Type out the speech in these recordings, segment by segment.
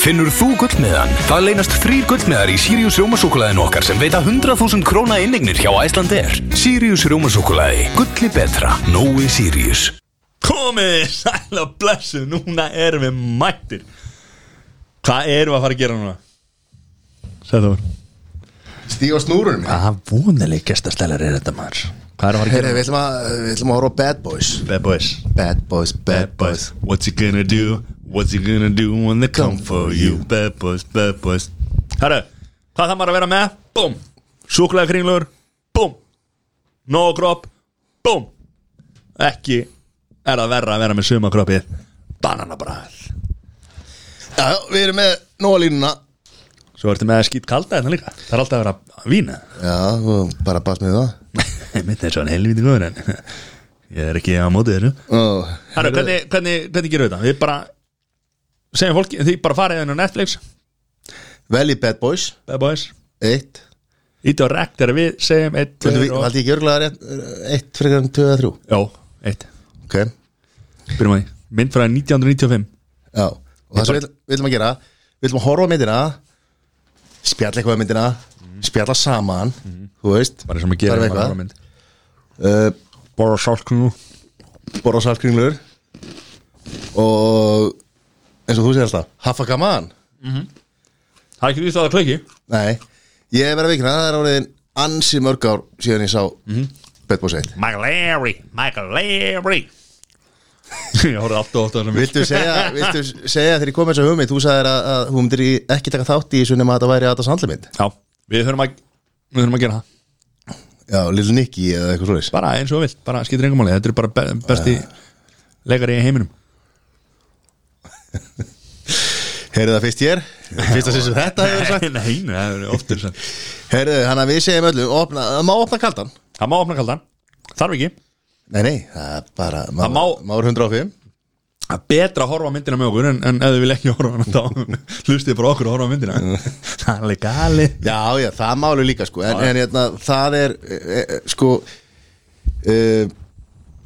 Finnur þú gullmiðan? Það leynast þrýr gullmiðar í Sirius Rjómasúkulæðinu okkar sem veita 100.000 króna innignir hjá Æslandir. Sirius Rjómasúkulæði. Gulli betra. Nói Sirius. Komið, sæla blessu, núna erum við mættir Hvað erum við að fara að gera núna? Sæða var Stíg á snúrunum Hvað vonuleg gestastælar er þetta maður? Hvað erum við að fara að Herri, gera? við ætlum að, að horfa á Bad Boys Bad boys Bad Boys, Bad Boys What's he gonna do? What's he gonna do when they come for you? Bad boys, bad boys Herru, hvað það maður að vera með? Búm Súkulega kringlur. Búm Nógróp Búm Ekki er það verra að vera með sumakroppið. Bananabræð Já, við erum með nóga línuna. Svo ertu með að skýt kalda þetta líka. Það er alltaf að vera að vína. Já, og bara bast með það. Mitt er svo hann helviti góður en Ég er ekki á móti þessu. Herru, hvernig, hvernig, hvernig gerum við þetta? Við bara segjum fólki, því bara farið inn á Netflix. Vel í Bad Boys. Bad Boys. Eitt. Íti á rekk þegar við segjum eitt, og haldi ég ekki örgulega rétt Eitt frekar en 2 eða 3 Já, eitt. Ok, Byrjum að því. Mynd frá 1995 já Og það sem við, ætlum að gera Við ætlum að horfa myndina Spjalla eitthvað á myndina Spjalla saman Þú veist. Bara sem að gera eitthvað. horfir á mynd. uh, Borra sálknú Borra saltkringlur. Og eins og þú segir alltaf Haffa gaman Það er ekki því það að klöki Nei, ég er verið að vikna Það er áriðin ansi mörg ár síðan ég sá Bad Boys 1 Michael Larry Michael Larry. Ég horfði alltaf á þessum mynd Viltu segja, viltu segja þegar ég kom þess að hugmynd Þú sagðir að, að þú myndir ekki taka þátt í þessu nema að þetta væri að þetta sandlimynd Já, við þurfum að Við þurfum að gera það. Já, Lil Nicky eða eitthvað svoleiðis. Bara eins og vilt Bara skýtir engum máli Þetta er bara be besti leikari í heiminum Heyrðu það fyrst hér? Fyrst að sem þetta hefur sagt? Nei, nei, það er oftur Heyrðu, hann að við segjum öllu opna, Það má opna kaldan. Það má opna kaldan. Þarf ekki. Nei, nei, það er bara Það má- Má er 105 Það er betra að horfa myndina með okkur En, en ef þið vil ekki horfa á hana Þá hlustið bara okkur að horfa myndina. Það er alveg gali Já, já, það málu líka sko. En, en hérna, það er e, e, sko e,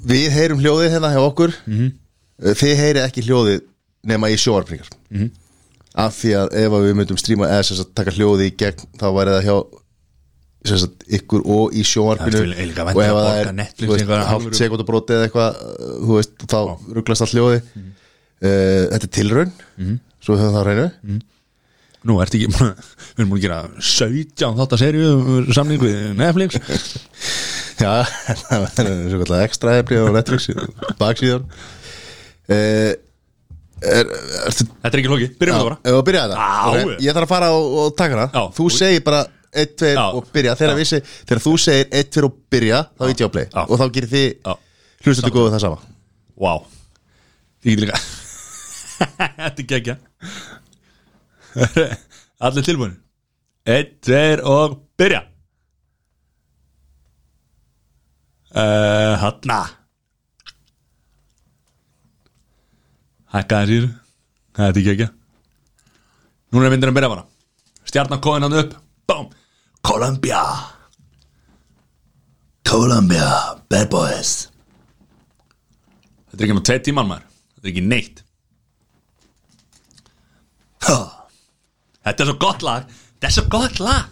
Við heyrum hljóðið hérna hjá okkur. Mhm. -hmm. Þið heyrið ekki hljóðið nema í sjóarpringar mm Mhm. -hmm. Af því að ef við myndum stríma eða sagt taka hljóðið í gegn þá væri það hjá sagt, ykkur og í sjóarpinu og ef það er alvöru- sekundabróti eða eitthvað veist, þá rugglast allt hljóði Mhm. uh, Þetta er tilraun. Svo höfum það á hreinu. Nú, ertu ekki Við erum múin að gera 17 þátt að serju Samning við Netflix. Já, það var svo kallar ekstra efni á Netflix baksíðan uh, er, ertu, Þetta er ekki lóki, byrjum við bara. byrja þetta. Ég þarf að fara og, og taka hana Já. Þú segir bara 1, 2 Já. og byrja. Þegar, við seg, þegar þú segir 1, 2 og byrja þá veit ég á play. Já. og þá gerir þið Já. hlustu góðu það sama. Vá. Ég get líka Þetta er geggja Allir tilbúin Einn, tveir og byrja. Uh, Hanna Hækka þessir Þetta er geggja Núna er myndin að byrja bara Stjarnan kóðin hann upp. Bóm. Columbia Columbia Bad Boys. Þetta er ekki nú tveit tíman maður. Þetta er ekki neitt. Ha. Þetta er svo gott lag. Þetta er svo gott lag.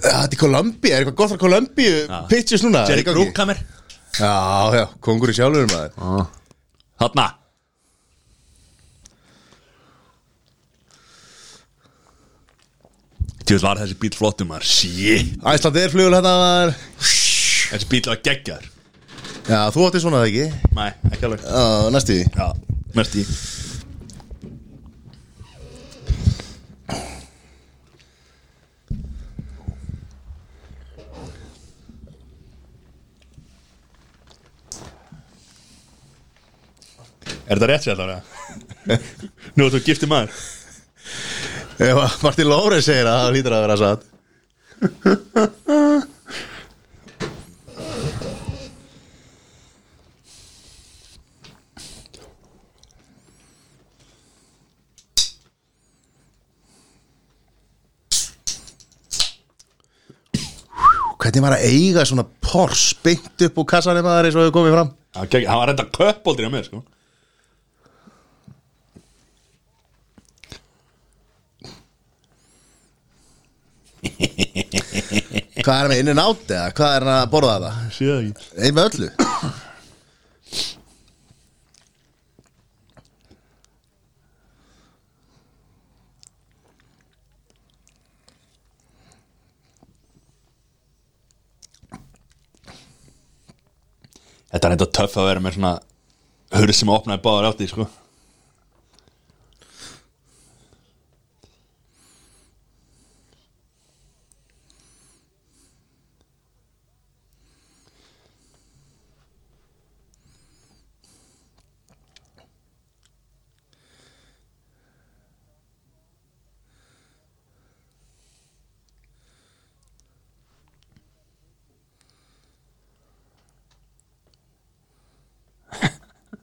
Þetta er Columbia, er eitthvað gott frá Columbia Pitches núna? Er Jerry? Bruckheimer Já, já, kongur í sjálfur maður Hanna Tjóð var þessi bíl flottum maður? Shit. Æslandi er flugul hérna maður. Þessi bíl var geggjar Já, þú átti svona það ekki? Nei, ekki alveg. Já, næstu því. Já, mest í Er þetta rétt sér allavega? Nú er þú giftið maður. Ef að Martin Lóri segir það, það lítur að vera satt. Hvernig var að eiga svona Porsche beint upp úr kassanum að það er eins og hefur komið fram? Það var reynda köpboldir á mér sko Hvað er með inn and out eða? Hvað er hann að borða það? Sér það ekki Einn með öllu Þetta er eitthvað töff að vera með svona Hörð sem opnaði báðar átti, sko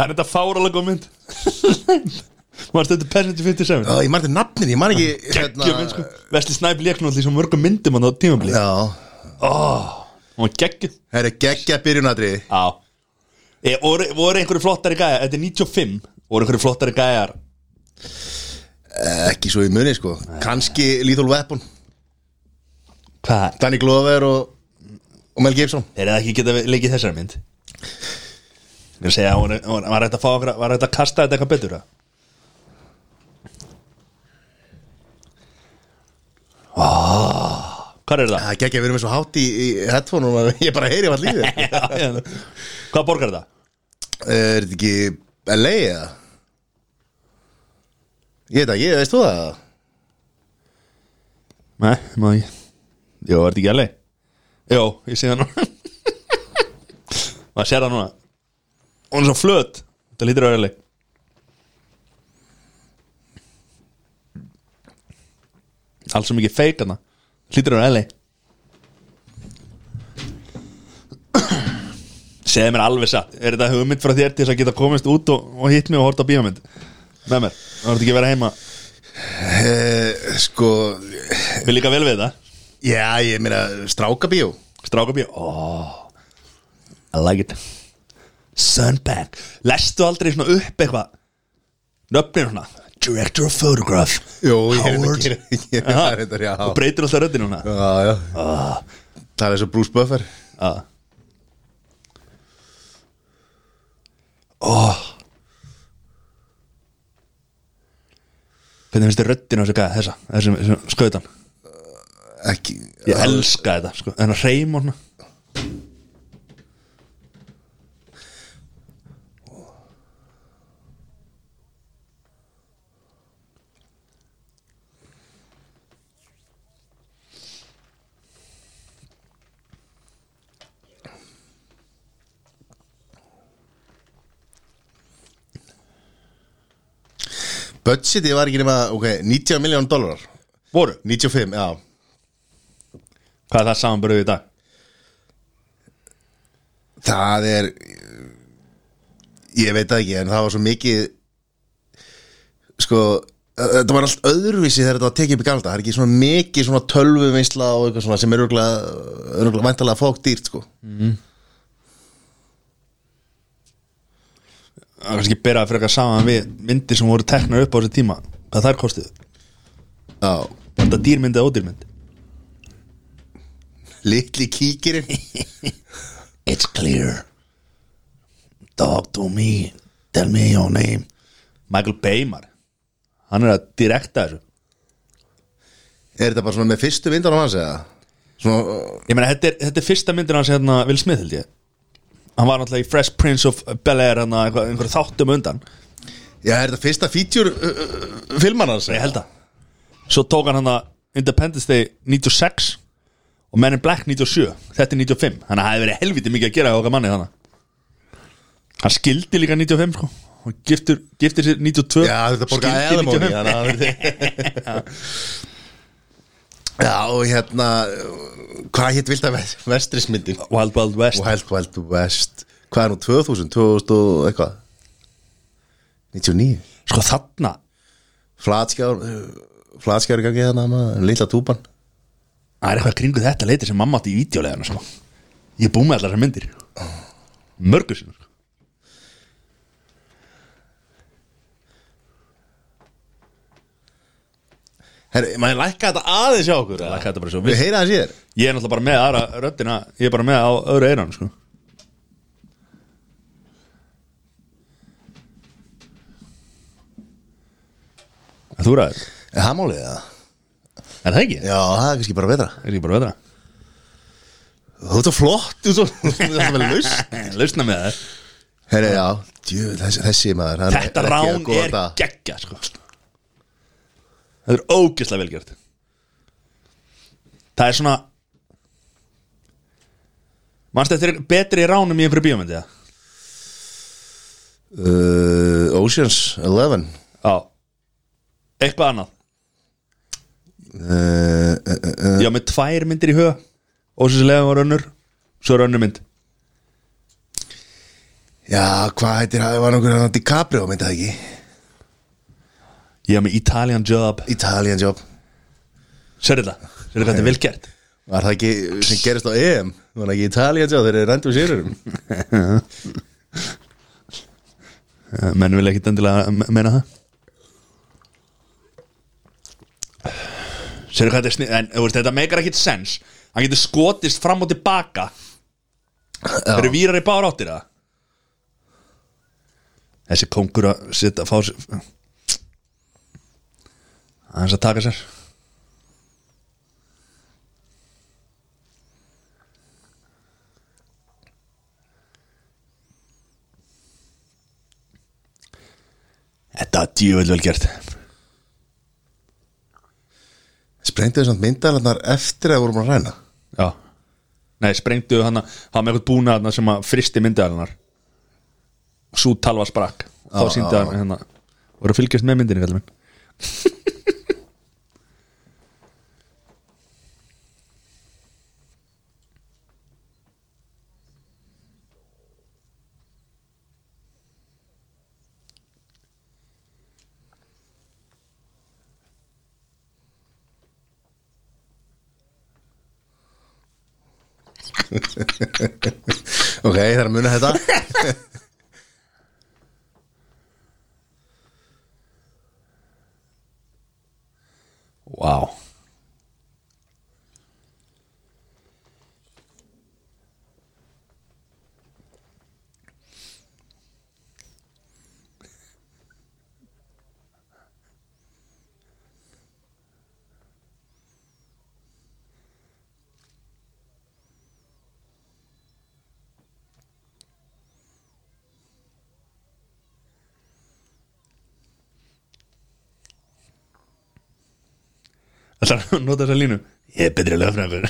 Það er þetta fáralega góð mynd. Varst þetta Peasant 57 Ó, Ég marði nafnin, ég man ekki Geggjum mynd sko. Vesli Snæp náttúrulega í svo mörgum myndum hann á tímabli Já. Hún var geggjum Það er geggja byrjunadri Já. E, voru, voru einhverju flottari gæjar? Þetta er 95 Voru einhverju flottari gæjar? Ekki svo í muni sko. Kanski Lethal Weapon. Hvað? Danny Glover og, og Mel Gibson. Er það ekki geta leikið þessari mynd? Ég að segja Var, var, var þetta að að kasta þetta eitthvað betur? Ah, Hvað er það? Það geggja, við erum eins og hátt í, í headphone og ég bara heyri hvað lífið Já, já. Hvað borgar þetta? Er þetta ekki LA eða? Ég veit ekki, veist þú það? Nei, maður ekki Jó, er þetta ekki alveg? Jó, ég sé það núna Maður sér það núna Hún er svo flöt. Þetta að vera Alls svo mikið feik hana Lítur að vera Segðu mér alveg satt Er þetta hugmynd frá þér til þess að geta komist út og, og hitt mig og horta bíómynd? Með mér, það voru ekki vera heima. Eh, sko, Vil líka vel við það já, ég meina strákabíó. Strákabíó. Oh, I like it Sunbag Lestu aldrei svona upp eitthvað? Nöfnir svona. Director of Photograph Jú, ég er Howard. að Aha. það reyndar, já. Og breytir alltaf röddinu svona Já, já. Það er eins og Bruce Buffer. Já oh. Hvernig finnst þér röddinu á þessu gæða þessa, þessum, þessum skautan? Ekki Ég elska þetta, sko, þennan hreim og svona Budgetið var ekki nema, ok, 90 miljón dólarar. Voru, 95, já. Hvað er það samanbörðu í dag? Það er Ég veit það ekki En það var svo mikið Sko Þetta var allt öðruvísi þegar þetta var tekið upp í galda. Það er ekki svona mikið svona tölvu veisla og eitthvað svona sem er örgulega, örgulega væntalega fók dýrt sko Það er kannski bera að freka saman við myndir sem voru teknar upp á þessu tíma. Hvað þær kostuðu? Já. Þetta dýrmynd eða ódýrmynd? Litli kíkirinn. It's clear. Talk to me. Tell me your name. Michael Baymar. Hann er að direkta þessu. Er þetta bara svona með fyrstu vindan á hans eða? Svona Ég meina, þetta er, þetta er fyrsta myndin hans hérna Will Smith held ég hann var náttúrulega í Fresh Prince of Bel-Air hann að einhverju þáttum undan. Já, er þetta fyrsta feature uh, uh, filman hans? ég held að. Svo tók hann hann að Independence Day 96 og Men in Black 97 þetta er 95, þannig að það hefði verið helviti mikið að gera á okkar manni þannig hann skildi líka 95 sko. Hann giftur, giftir sér 92 Já, þetta borga skildi eðamóni 95. þannig að það Já, og hérna Hvað hétt vilt að vestrismyndin? Wild Wild West. Wild Wild West. Hvað er nú 2000, 2000 og eitthvað? 99 sko þarna Flatskjár Flatskjár gangi þarna Lilla túpan. Það er eitthvað kringu þetta leiti sem mamma átti í vídeolegana sko. ég búið með allar þessar myndir. Mörgur sinur Herri, maður lækka þetta aðeins hjá okkur eða? Lækka þetta bara svo Við heyra það sér ég er náttúrulega bara með aðra röddina ég er bara með á öðru eiran sko. En þú ræður, Er það málið það? er það ekki? Já, það er kannski bara betra Er ekki bara vetra? Þú ert svo flott Þú ert svo vel laust Lausna með það Herri, já djú, þessi, þessi maður Þetta er rán er geggja sko. Það er ógislega velgjört Það er svona Manstu þetta er betri ránum í einhverju bíómyndi ja? uh, Oceans 11 Já. Eitthvað annað. Uh, uh, uh, Já, með tvær myndir í huga. Ósynsilega var önnur Svo er önnur mynd. Já, hvað heitir það? Var nokkur hann DiCaprio, myndi það ekki? Ég var með Italian Job Italian Job Sérðu þetta? Hvað þetta er vel gert? Var það ekki sem gerist á EM? Var það ekki Italian Job þeir rendu sérurum? Eh, Menn vil ekkit endilega me- meina það hvað þetta er snið En veist, þetta meikar ekkit sens Hann getur skotist fram og tilbaka Það eru vírar í bára áttir það Þessi kongur að setja fá sér Aðeins að taka sér. Þetta er djúvel vel gert. Sprengdu þessant myndalarnar eftir að vorum að ræna Já. Nei, sprengdu hann að hafa með eitthvað búna þarna sem að fristi myndaðarinnar Sú talva sprakk. Þá síndi hann hérna voru að fylgjast með myndinni kallum minn Ok, það er að muna þetta. Vá Það er að nota þessa línu? Ég er betri lögfræðingur.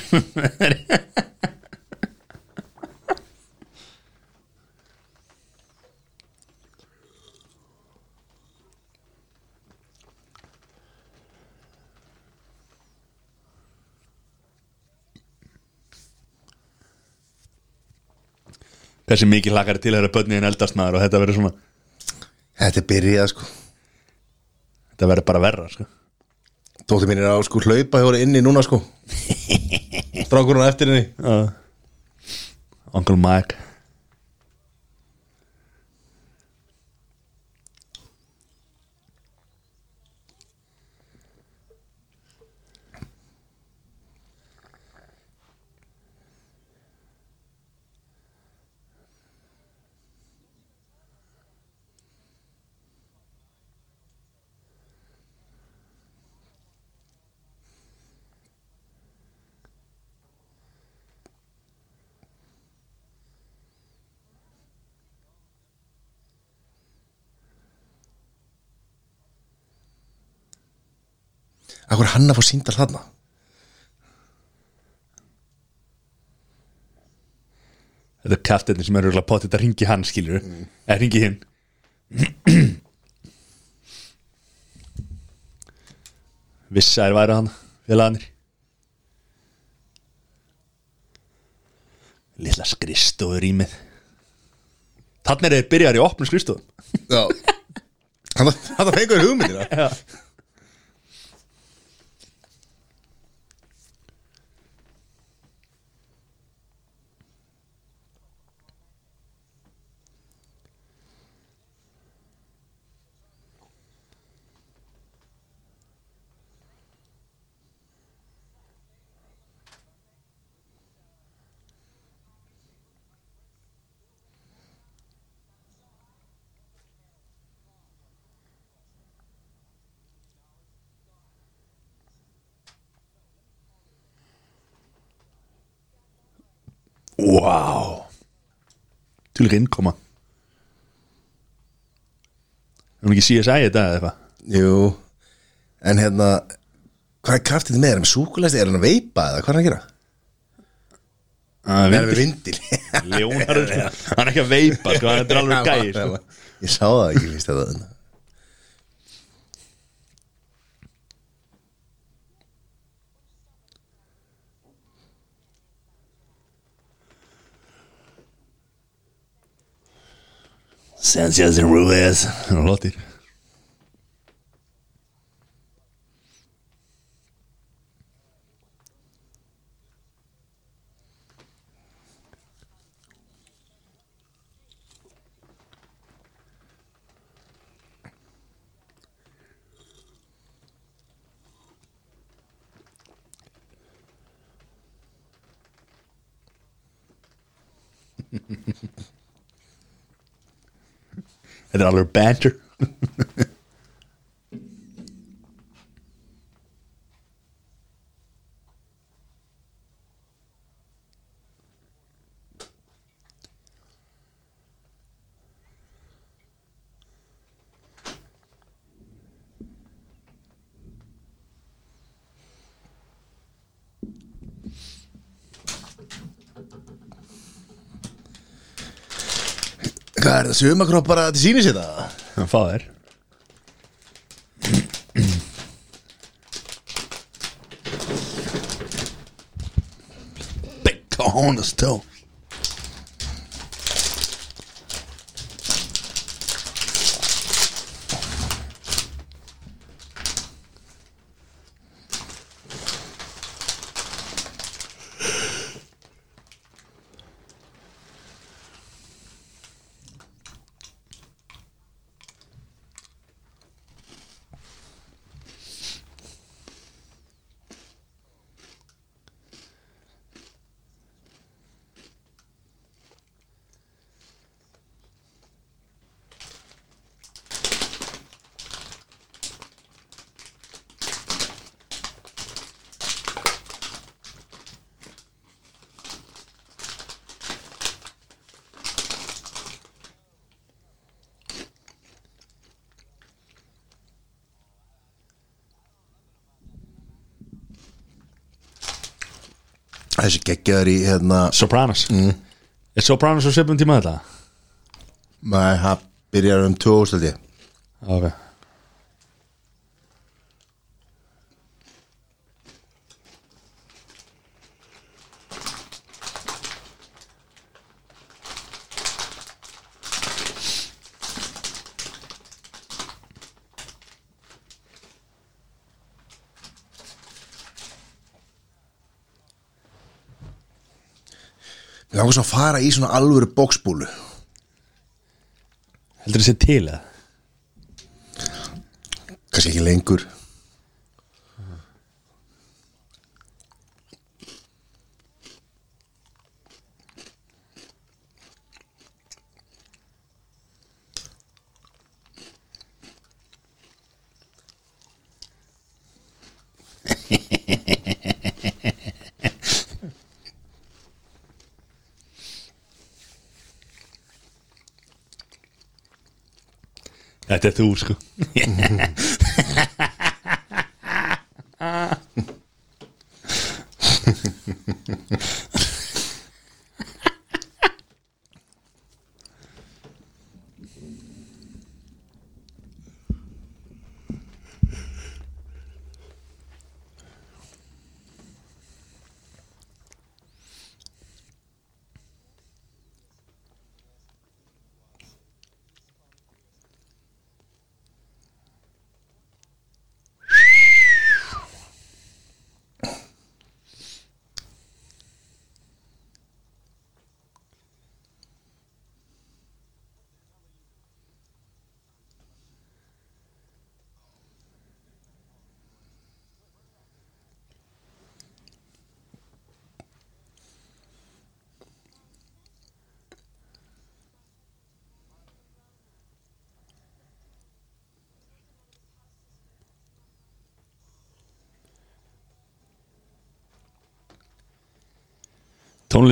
Hversu mikið hlakar til að vera börni en eldast maður og þetta verður svona Þetta er byrjað sko. Þetta verður bara verra sko. Dóttir mín er á sko hlaupa hjá inni núna sko. Strákurinn eftir henni. Uncle Mike Akkur hann að fá síndal þarna? Þetta er kaftinni sem er örgulega potið að ringi hann skilur eða ringi hinn. Vissa er væri hann félagarnir? Lilla skristofur í með Þannig er þeir byrjar í opnum skristofum Já. Hann það fengur hugmyndir Já. Wow Til innkoma Er hún ekki CSI þetta eða eitthvað? Jú En hérna Hvað er kraftið með? Er hann með súkulæsti? Er hann að veipa eða hvað er hann að gera? Ah, Er hann með vindil? Ljónar sko. Hann er ekki að veipa sko. Þetta er alveg gæi sko. Ég sá það ekki líst þetta Sanchez and Ruiz. Það er lóttir Þetta er alveg banter Hvað er það? Sumakropp bara til síni sér það? Það þér Big cojones Þessi geggjaður í hérna Sopranos mm. Er Sopranos á svipum tíma þetta? Nei, það byrjar um 2000 held ég Ok langar svo að fara í svona alvöru bóksbúlu Heldur þessi til eða? Kannski ekki lengur Þetta er þú sko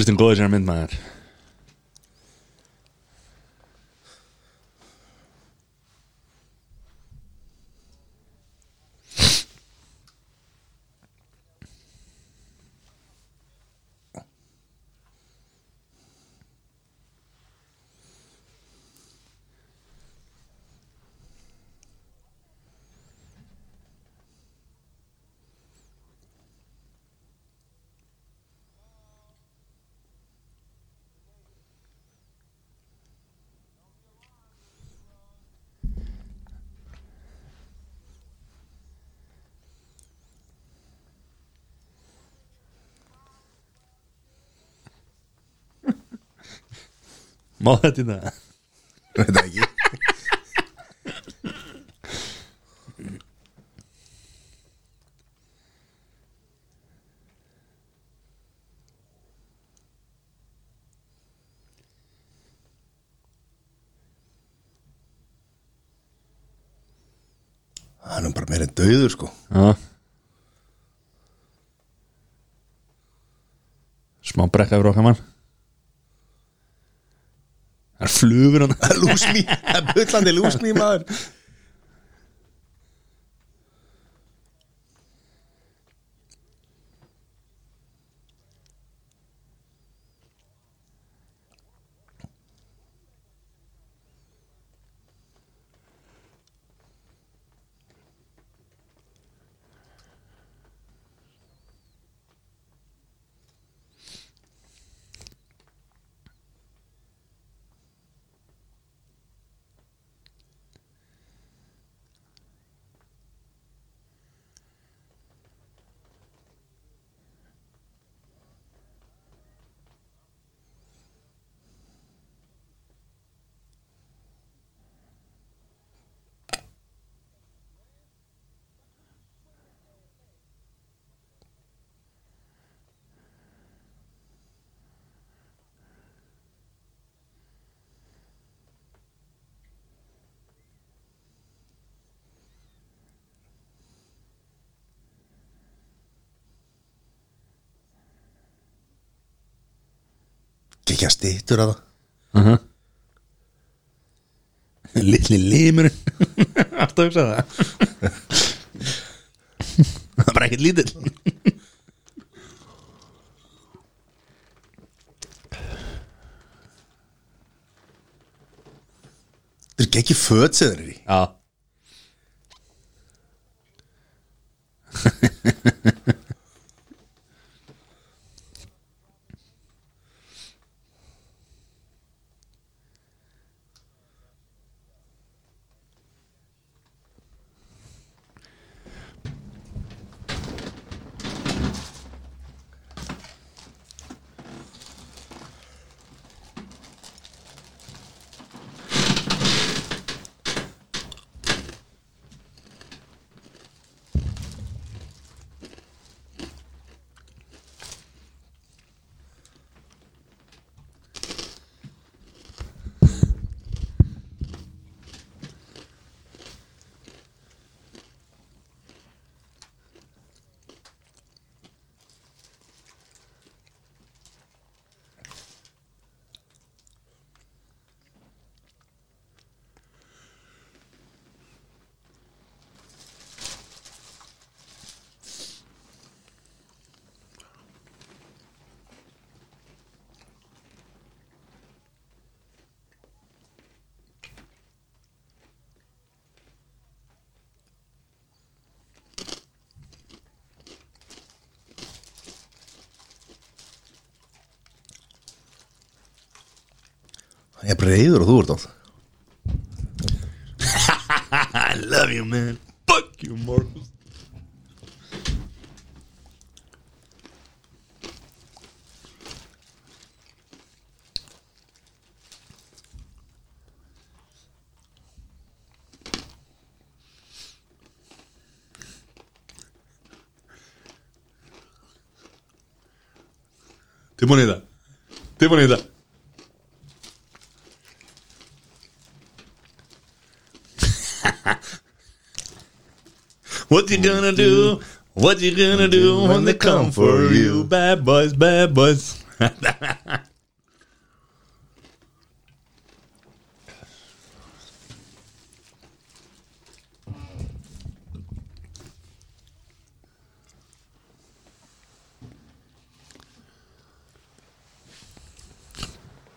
Tónlistin góður sér mynd maður Má þetta í það? Veit það ekki. Hann er bara meira döður sko. Já. Smá brekka yfir okkar mann. Það flugur hann Lúsmí, það er bullandi lúsmí maður Gekja stýttur að það. Lilli limurinn. Alltaf hugsa það? Það er bara ekkert lítill. Þetta er gekki föt sem þeir eru í Já Ég er bara reyður og þú ert átt I love you man. Fuck you Marcus. Tilbúin í það Tilbúin What you gonna do? What you gonna do when they come for you? Bad boys, bad boys.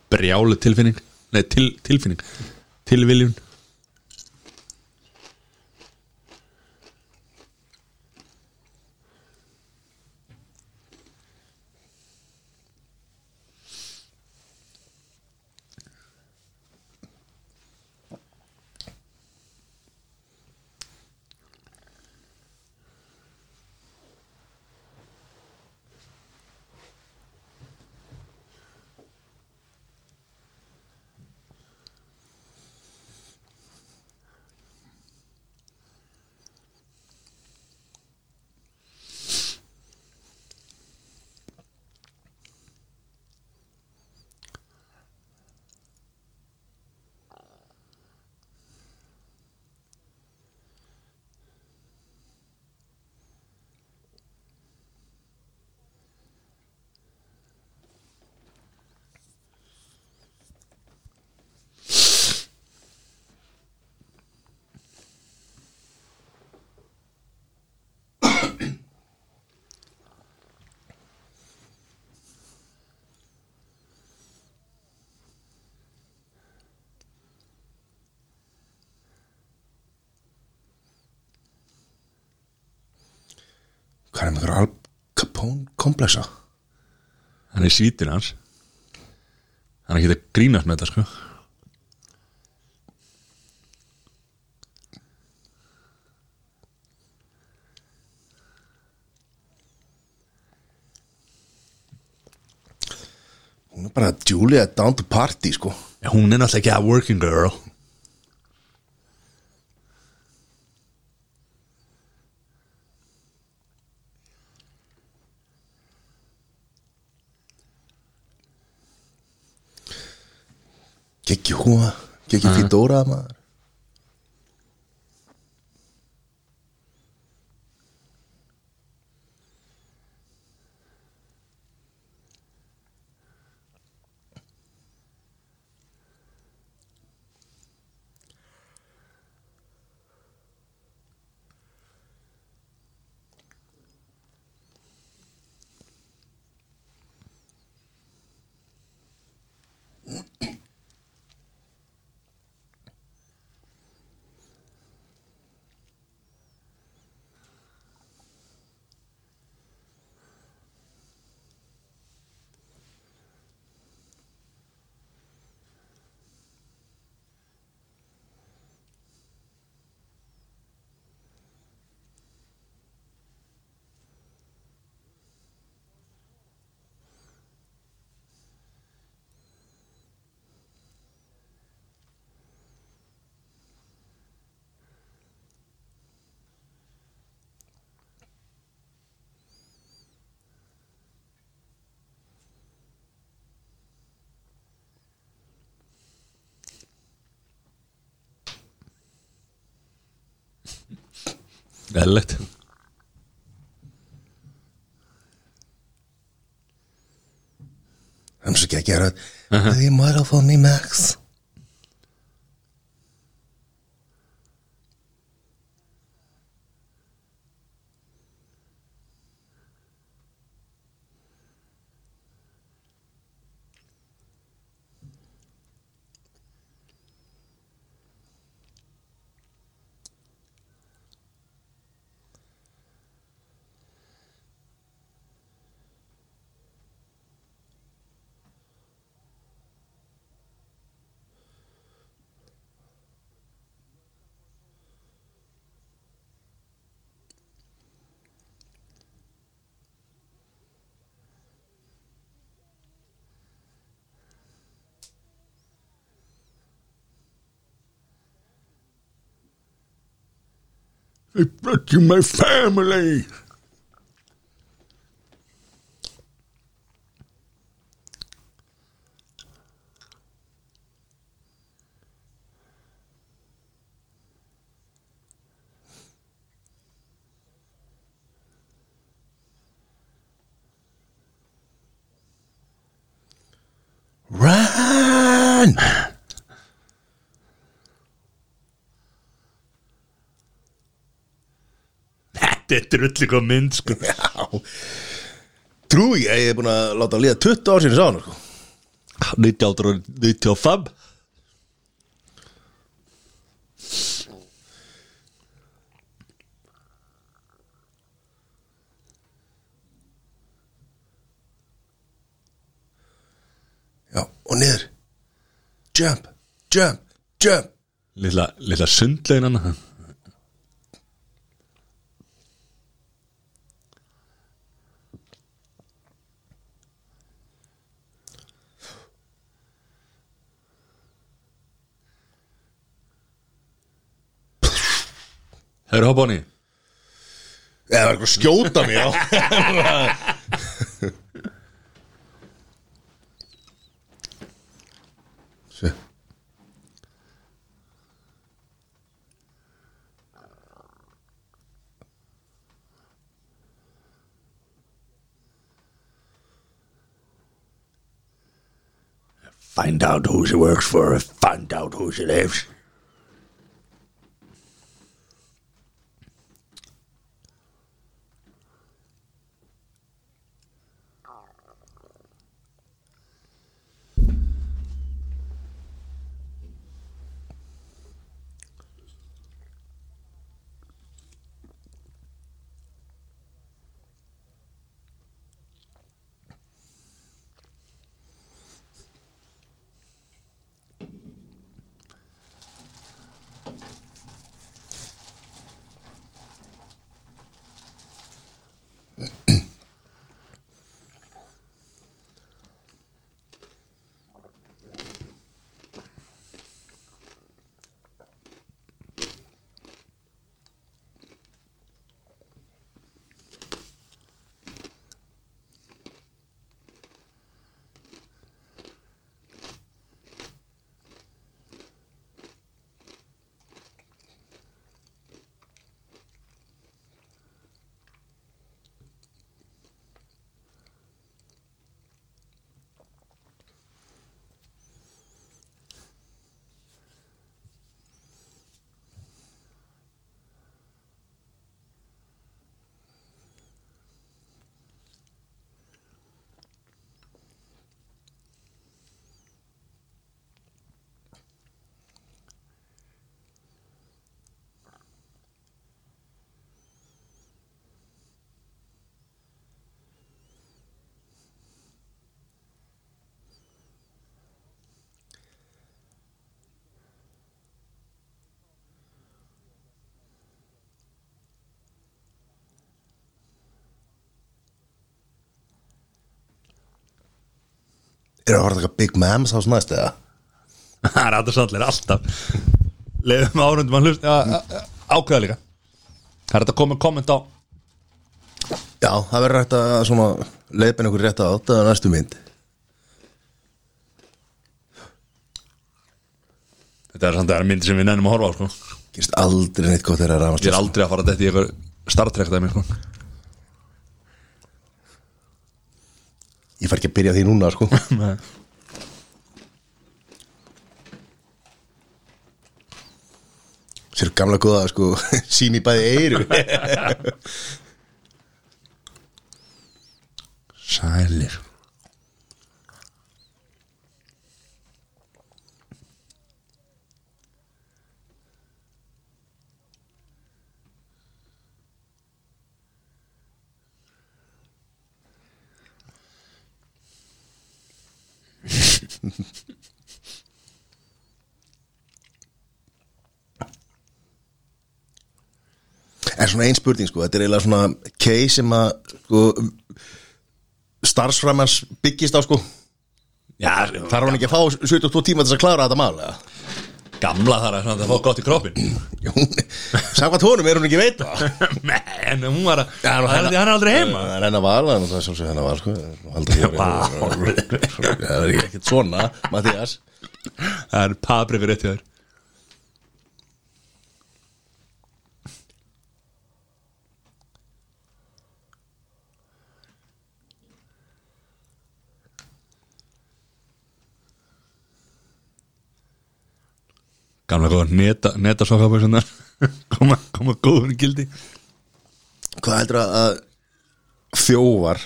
Brjálu tilfinning Nei, til, tilfinning Tilviljun Er svítin hans. Hann er ekki að grínast með þetta sko. Hún er bara Julia down to party sko. Já, Hún er náttúrulega ekki að working girl Dora maar. I brought you my family Þetta er drullig og mynd sko. Já. Trú ég að ég er búin að láta að líða 20 ár sinni sá hann sko. 1995 Já, og niður. Jump, jump, jump. Lilla, lilla sundlegin hann Hefur hopp á henni? Eða var eitthvað skjóta mig á Find out who she works for Find out who she lives Er það að taka Big Mams á næst eða? Það er aðeins allir alltaf Leðum árundum að hlusta Ákveða líka Það er þetta komið komment á Já, það verður rætt að svona leipin ykkur rétt að næstu mynd Þetta er samt að það er myndi sem við nefnum að horfa á sko. Aldrei neitt gott þegar að ramast Ég er aldrei að fara þetta í eitthvað Star Trek dæmi sko. Ég fær ekki að byrja því núna sko. Sér gamla góða sko sín í bæði eyru. Sælir En svona ein spurning sko Þetta er eiginlega svona case sem að sko, starfsframans byggist á sko Já, Þarf hann ekki að fá 72 tíma til þess að klára þetta mál eða? Gamla þar að það fá gott í kroppin Samkvæmt honum er hún ekki veita Nei, en hún var að hann er aldrei heima. Það er hennar val, það er sjálfsög sko. Aldrei verið- Það er ekkert svona, Mattias Það er paprikur rétt hjá þér Gamla góða neta, neta sokkaböksunar koma, koma góður í gildi. Hvað heldur að þjóvar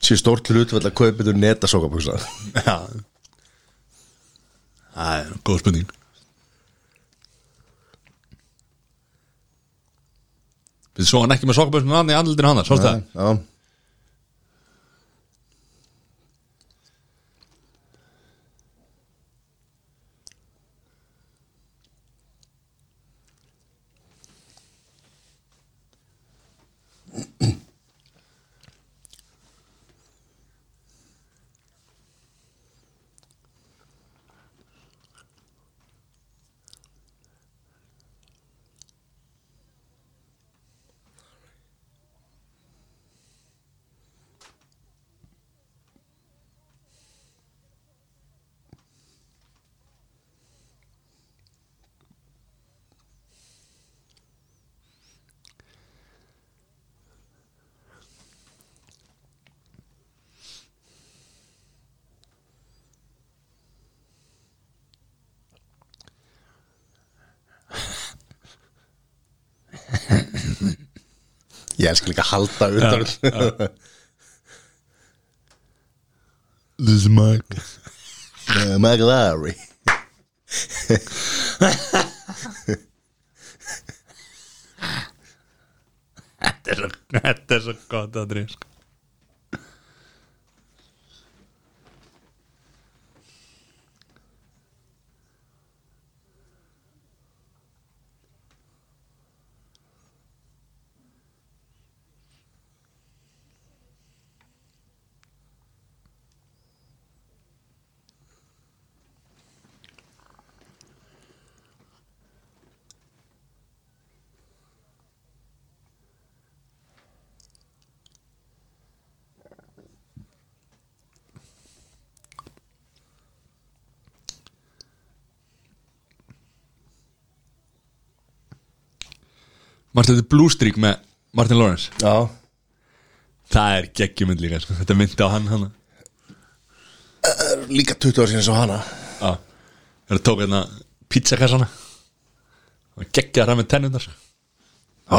sé stórt hlutvöld að kaupa þú neta sokapuksa Já. Það er góð spurning. Við svo hann ekki með sokkaböksunar hann í andlutinu hann Sástu það? Já, Ég elskar líka að halda utan This is Mike uh, er svo, þetta er svo gott að drýja Martin, þetta er Blue Streak með Martin Lawrence. Já, Það er geggjumund líka sko. Þetta myndi á hann hann líka 20 ára síðan svo hana. Já. Það tók hérna pizzakassana og geggjaði það með tennundar Ó,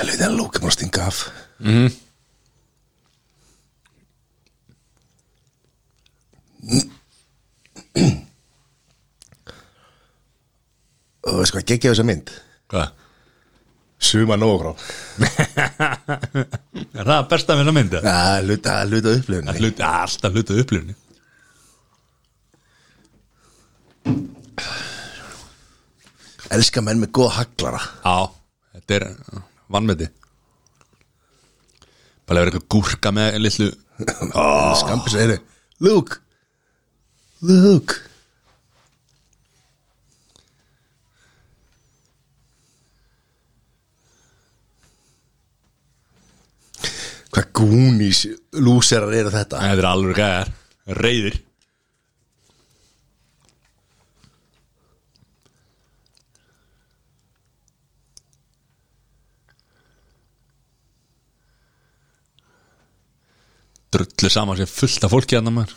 Það lóka mér að stinga af. Og veist hvað, geggja þessa mynd? Hvað? Suma nógrá Er það besta við það myndi? Það er hluta, það er hluta upplifun Hluti, alltaf hluti upplifni Elska menn með góða haglara. Já, þetta er vannmeti Bara verið eitthvað gúrka með litlu oh. Skampis er Luke! Luke! Hvað gúnís lúserar eru þetta? Þetta er alveg gæðar Reyðir Drullu saman sér fullt af fólki hann maður.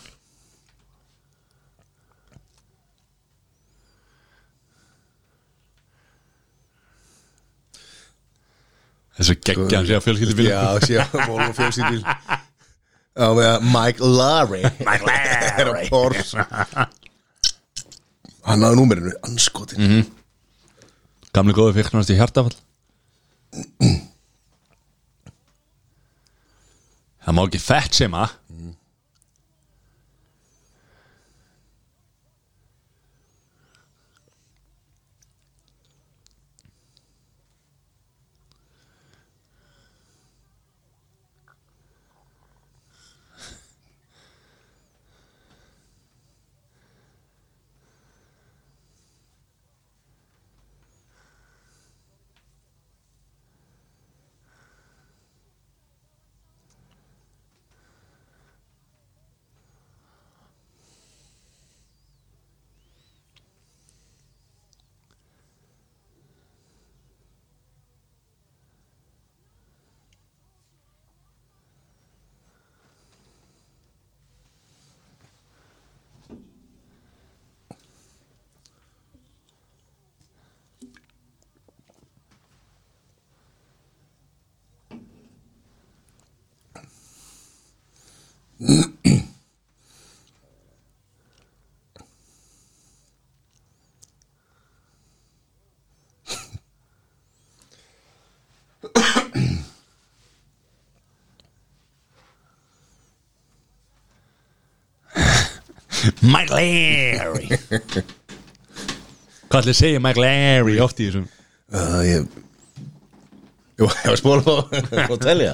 Þessu geggja hann sé að fjölskyldi Já, sé að Volvo fjölsýtil Já, með að Mike Larry. Mike Larry. Er á Porsche. Hann hafði númerinu, anskotin Mhm. Gamli góði fikk náttúrulega í hjartafall Það má ekki fett sem að Mike Larry. Hvað ætli að segja Mike Larry oft í þessum? Uh, Ég Jú, ég var spóla á að telja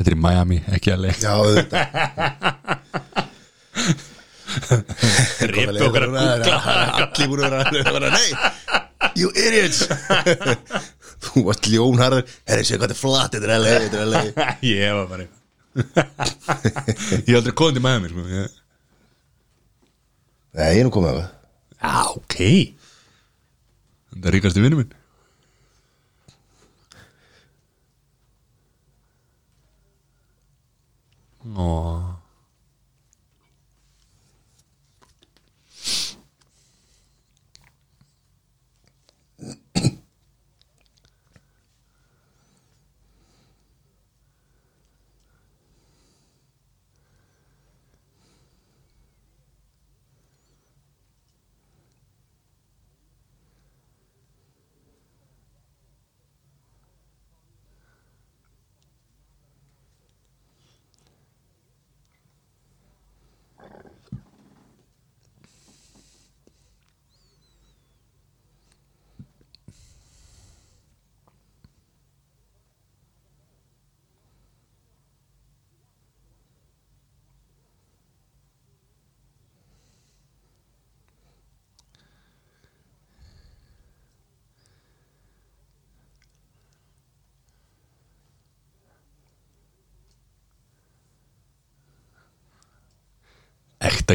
Þetta er í Miami, ekki að leik Já, auðvitað. Ripi okkar að googla Allir búin að vera Nei, you idiots. Þú varst ljónharður. Herri, séu hvað þetta er flatt, þetta er LA Þetta er LA Ég var bara Ég aldrei komið til Miami sko. ég... Nei, ég er nú komið að það Já, ok. Þetta er ríkasti vinnu minn Ó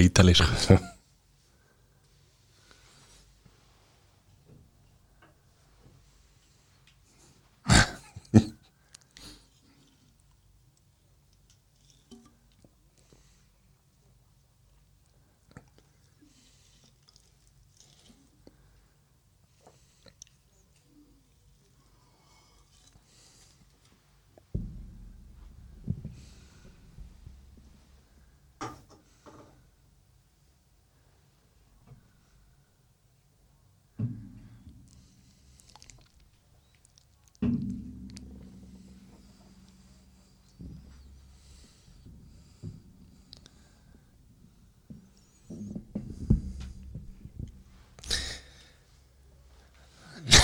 tijdelijk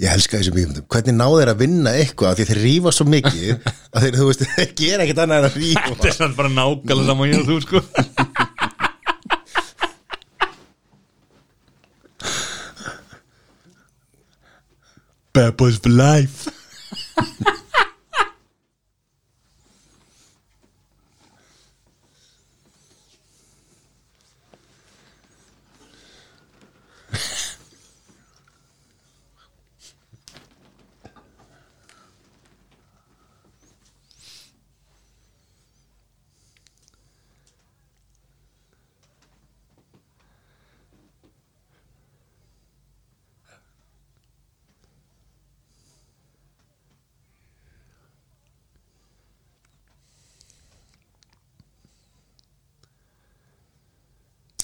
Ég elska þessu mjög Hvernig ná þeir að vinna eitthvað af Því þeir rífa svo mikið að þeir, þú veist, þeir gera ekkert annað en að Þetta rífa er sann bara nákvæmlega saman ég og þú sko. Bad boys for life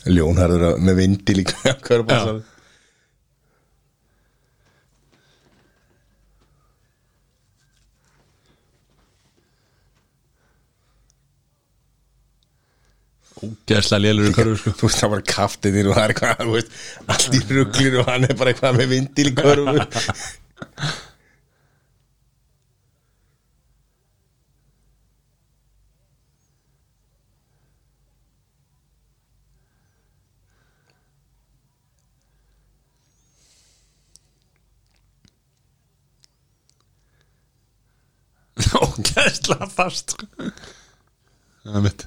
Ljónharður með vindi líka Hvað Já. Ógæslega lélur í körfu sko. Þú veist, það var kaftinir og það er eitthvað þú veist, Allt í ruglinu og hann er bara eitthvað með vindi líka Ógæslega fast sko. Það er mitt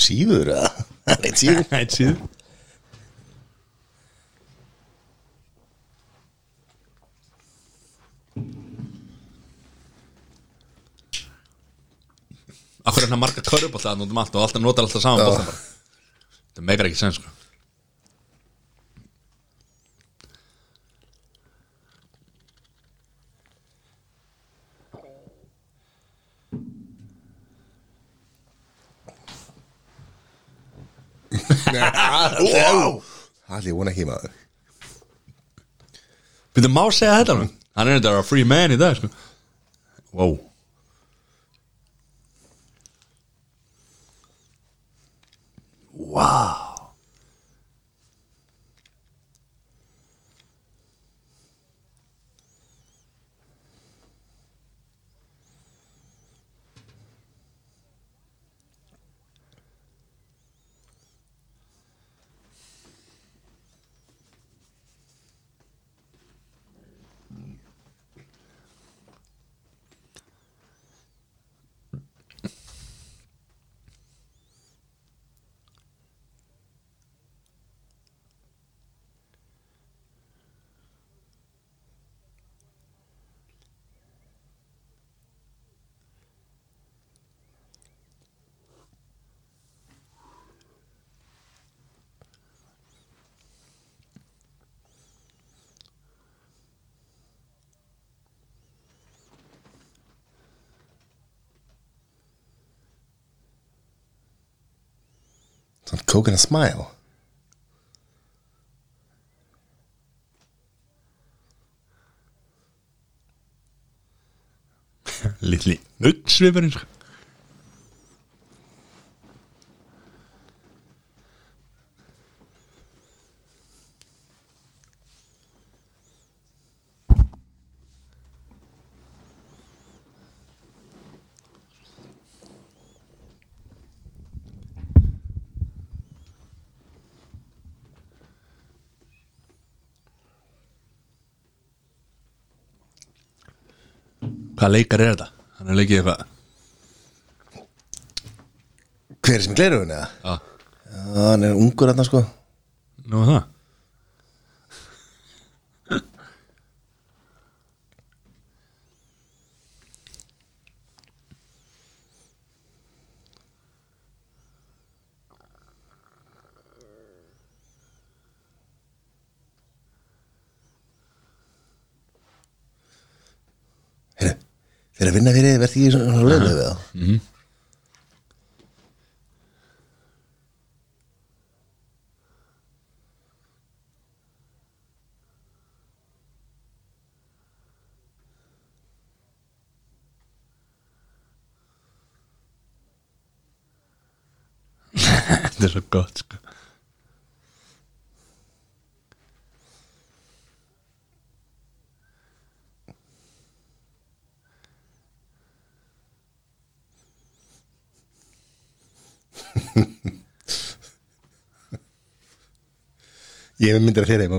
Síður eða? Eitt síður Eitt síður Akkur er hérna marga körubólta að notum allt og alltaf notar alltaf saman Já. bólta bara Það meikar ekki sen sko ég vona ekki maður Býttu má segja þetta nú Hann er þetta að free man í dag sko Wow Coconut smile. Lilli, nu svipurinn Hvað leikar er þetta? Hann er leikið eitthvað Hver er sem gleru henni eða? Já, hann er ungur þarna sko nú það Heyrðu, Þeir að vinna fyrir þið verði ekki svona lögðu við það Þetta er svo gott sko Ég hef myndir að þeirra heim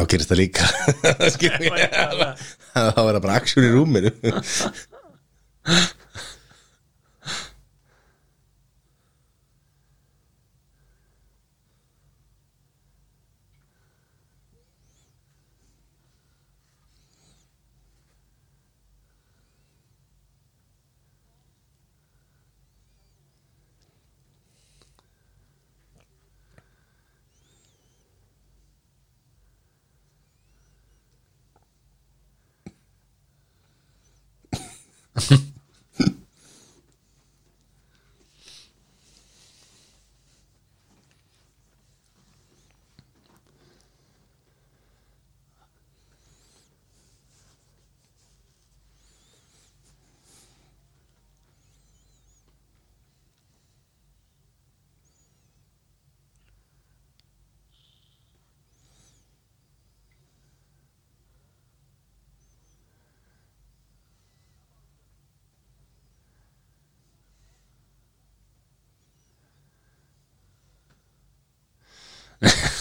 á mér McLary gerist það líka? Það var bara aksjón í rúminu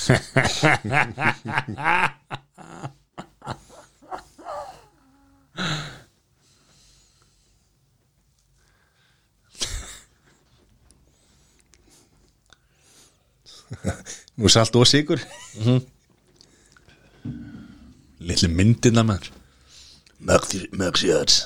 Nú er salt og sigur Lilli myndina maður. Mögsjöts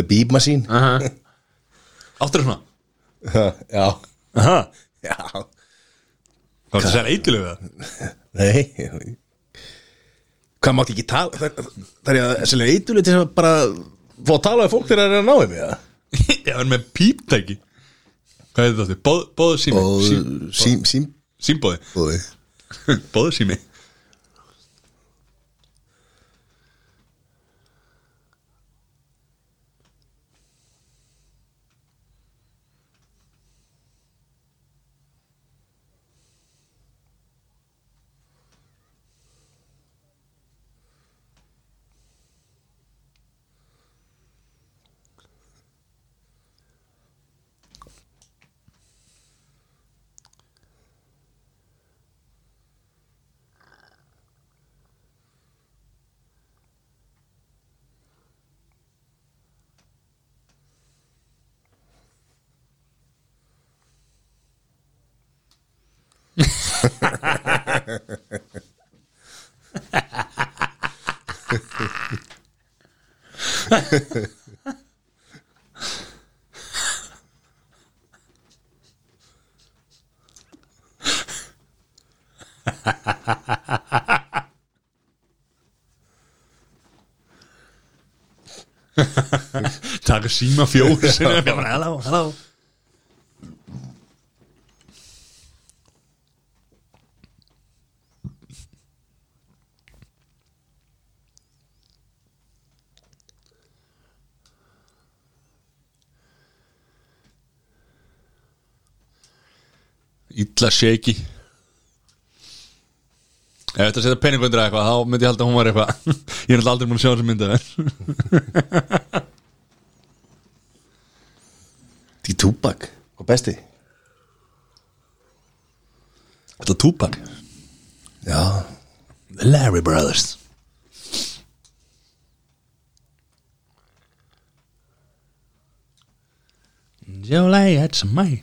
The beep machine Áttur svona? Já. Aha. Já. Hvað er það að segja eitthvað það? Nei. Hvað mátti ekki tala Það það er að selja eitthuleg til að bara fá að tala við fólk þegar það er að mig það Já, en með píptæki. Hvað er þetta? Bóð, bóðu sími og Sím, sím sím Símbóði bóði Bóðu sími Taka síma fjóri sinni. Halló, illa shaky. Ef þetta setja pening undir eitthvað þá myndi ég halda að hún var eitthvað. Ég er náttúrulega aldrei múin að sjá þessa mynda Því Tupac og besti. Þetta er Tupac? Já, The Larry Brothers. Jolai had some money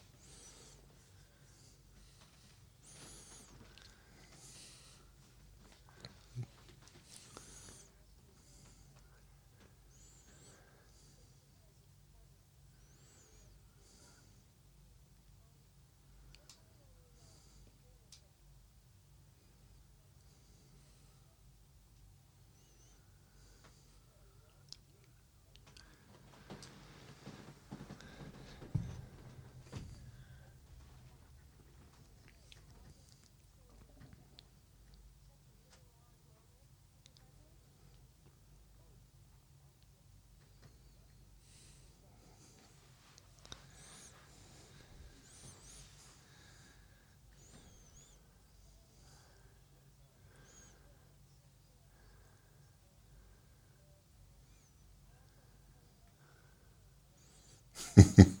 He he.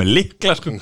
með likla sko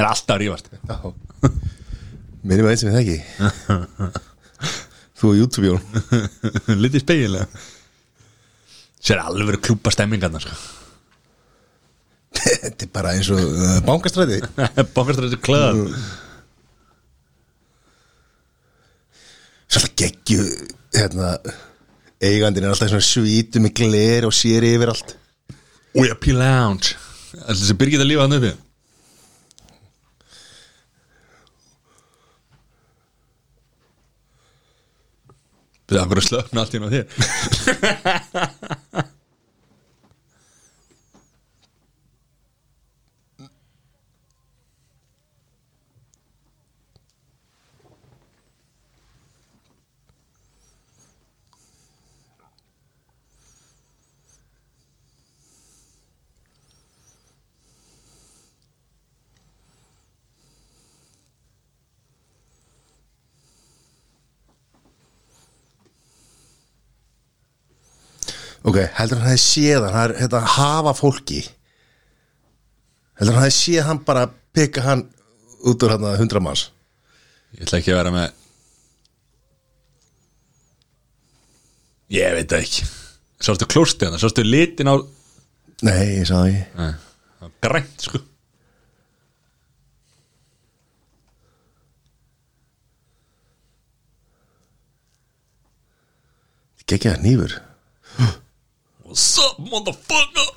Er alltaf rífast. Minnum að eins sem við þekki. Þú og YouTube Jón. Lítið spegilega. Sér alveg verið klúpa stemmingarna sko. Þetta er bara eins og uh, bankastræði Bankastur þessi klöð Svolítið geggju hérna, eigandinn er alltaf svona svítu með gler og sér yfir allt. VIP Lounge. Alltaf þessi byrgið að lífa hann uppi Byrða okkur að slöfna allt í hérna Ok, heldur hann hefði séð hann, hann þetta hafa fólki. Heldur hann hefði séð hann bara pikka hann út úr hann að hundra manns? Ég ætla ekki að vera með Ég veit það ekki. Sástu klósti hann, sástu litin á Nei, ég sagði ekki. Nei, það var grænt sko. Gekkja það nýfur What's up motherfucker?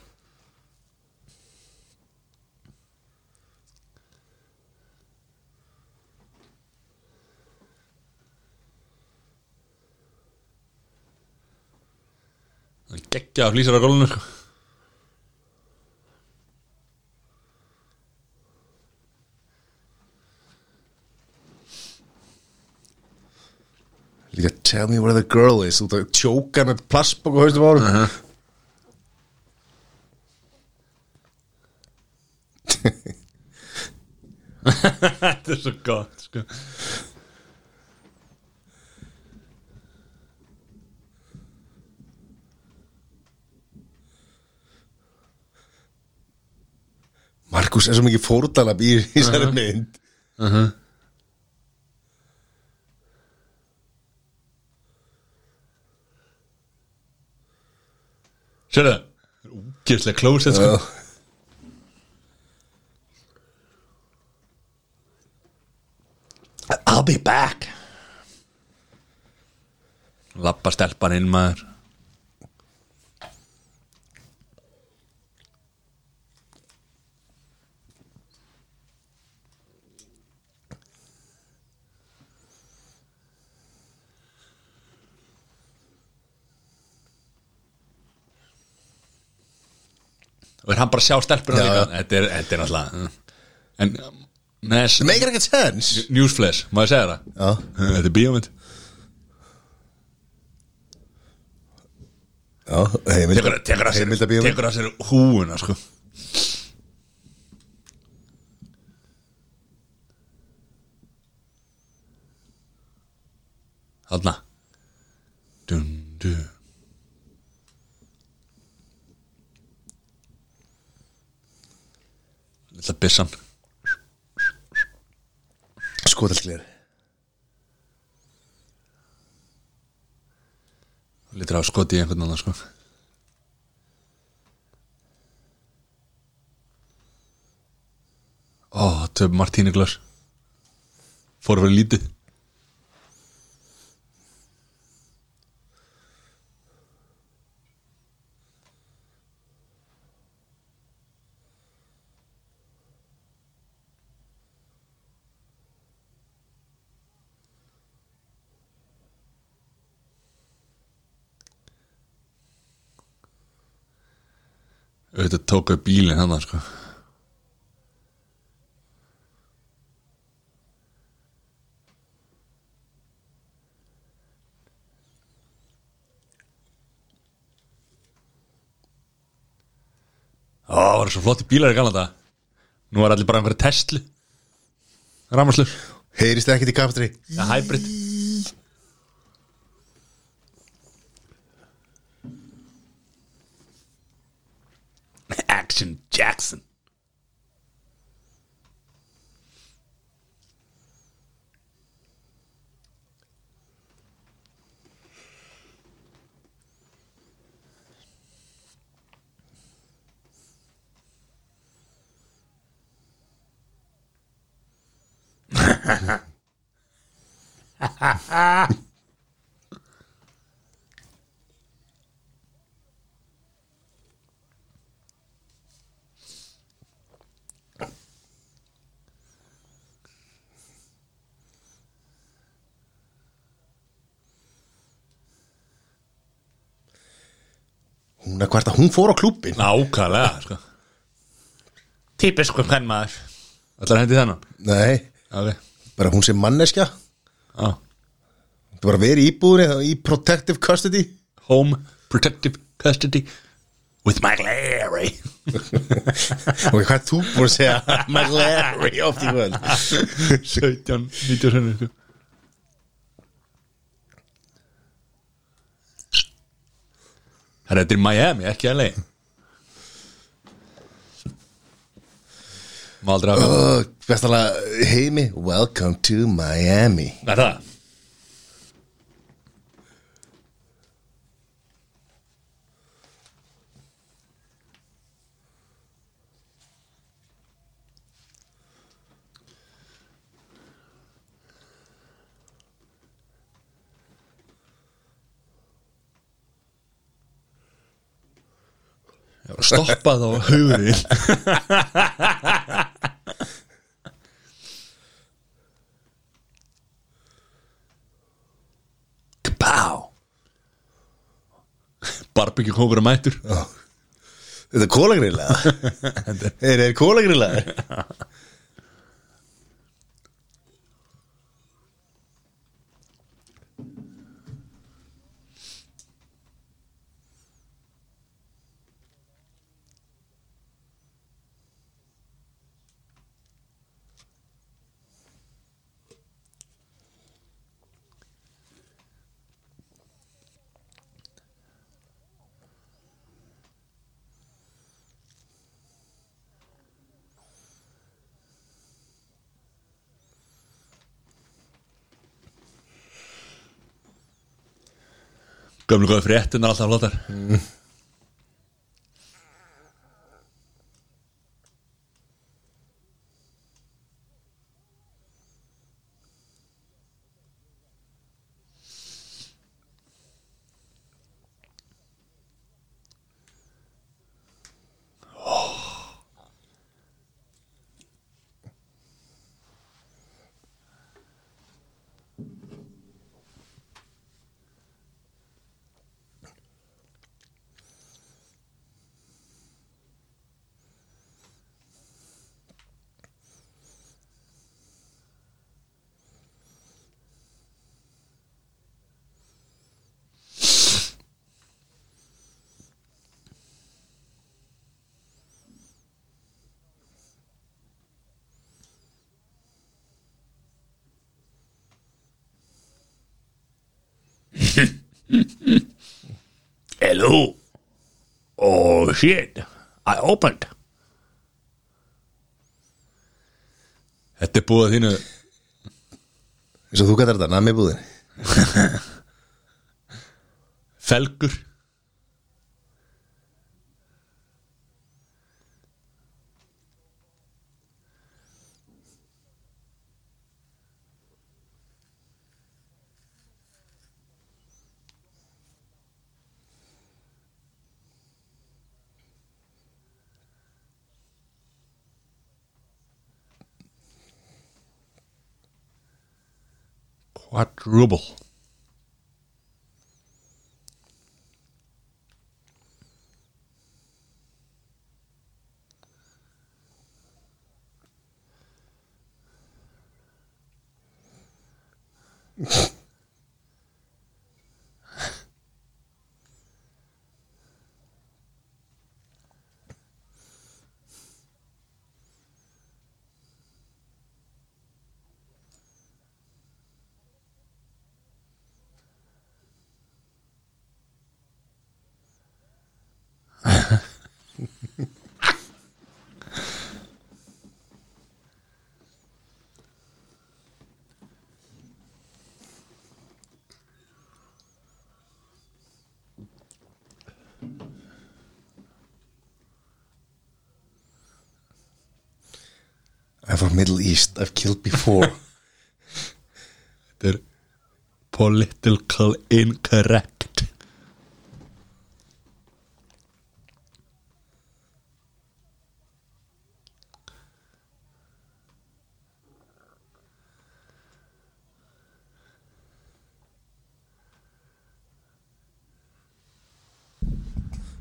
Það er geggja að flýsar á gólunum sko. Líka tell me where the girl is. Út að tjóka með plastbók og haustum árum Þetta er svo gott sko Markus er svo mikið fórtalab í þessari mynd Sérðu það? Úgjörslega klósett sko Já. I'll be back Lappa stelpan inn maður. Og er hann bara að sjá stelpuna líka? Þetta er, þetta er náttúrulega En Nes, Það meikir ekkert sense. Newsflash, má ég segja það? Já. Þetta er bíómynd Já, heimild Tekur, að sér, tekur að sér húuna sko. Þarna dun, dun. Lilla byssan Skotalsklir Lítur á skoti í einhvern annan sko. Ó, töf Martíni Glöss Fór að vera lítið Auðvitað tók upp bílinn hann sko. Ó, það var svo flotti bílar í þetta Nú var allir bara einhverja Tesla Ramaslur Heyrist það ekkert í kapstri Ja, hybrid Action Jackson. Ha ha ha! Hún er hvert að hún fór á klúbbin Nákvæmlega sko. Típisku hvern maður Ætlar hendi þennan? Nei, okay. bara hún sé manneskja. Ah. Það var að vera í íbúðinni í protective custody. Home Protective Custody With my Larry. Og hvað er þú búin að segja? My Larry oft í völd 17, 19 sko. Það er þetta í Miami, ekki LA að oh, Bestalega heimi Welcome to Miami. Er það? Stoppa þá hugurinn. Kabá Barbecue kókur að mætur Þetta er kólagrilla Er þetta kólagrilla? Gömlu góði fréttin er alltaf flottar. Hello Oh shit. I opened. Þetta er búið að þínu Eins og þú gætar þetta, nammi búðin felgur Quadruple I'm Middle East, I've killed before. Þetta er Political incorrect.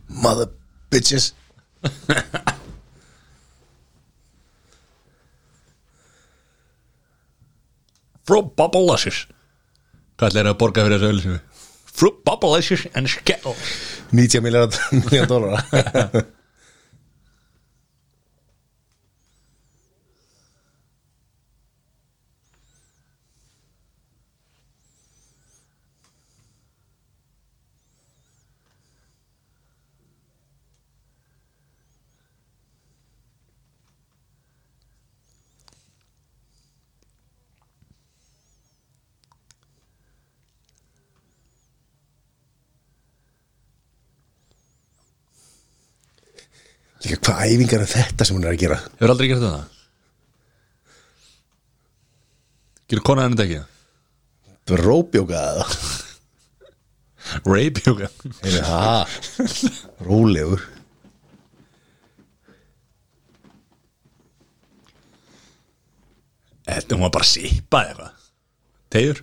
Mother bitches Fruit Bubblicious. Hvað ætlaði að borga fyrir þessu öllu Fruit Bubblicious and Skittles. 90 miljard dólar Líka hvað æfingar er þetta sem hún er að gera. Hefur aldrei gert það? Gerir konan þetta ekki? Það var róbjóka eða Rape yoga Heyrðu, ha, Rólegur. Þetta hún var bara að sippa eða eitthvað. Tegur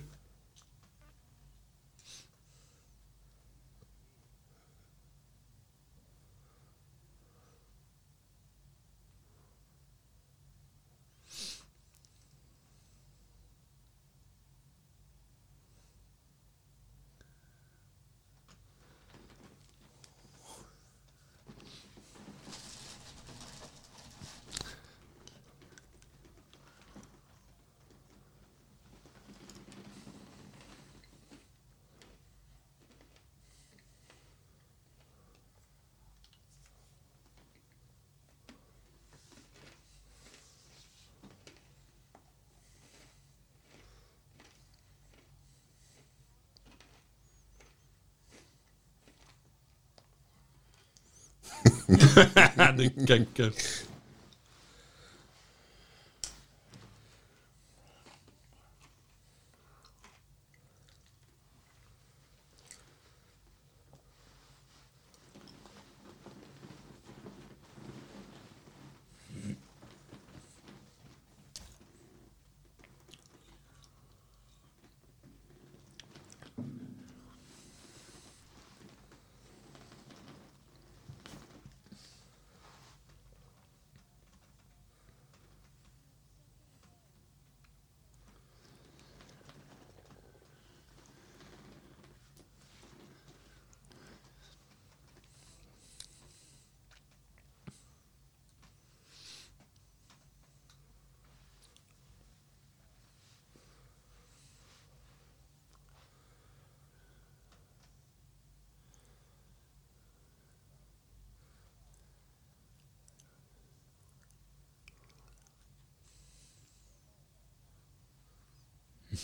det kanske.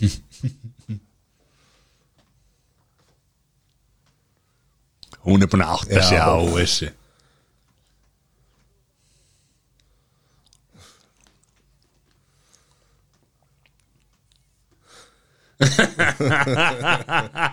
180 ja. oude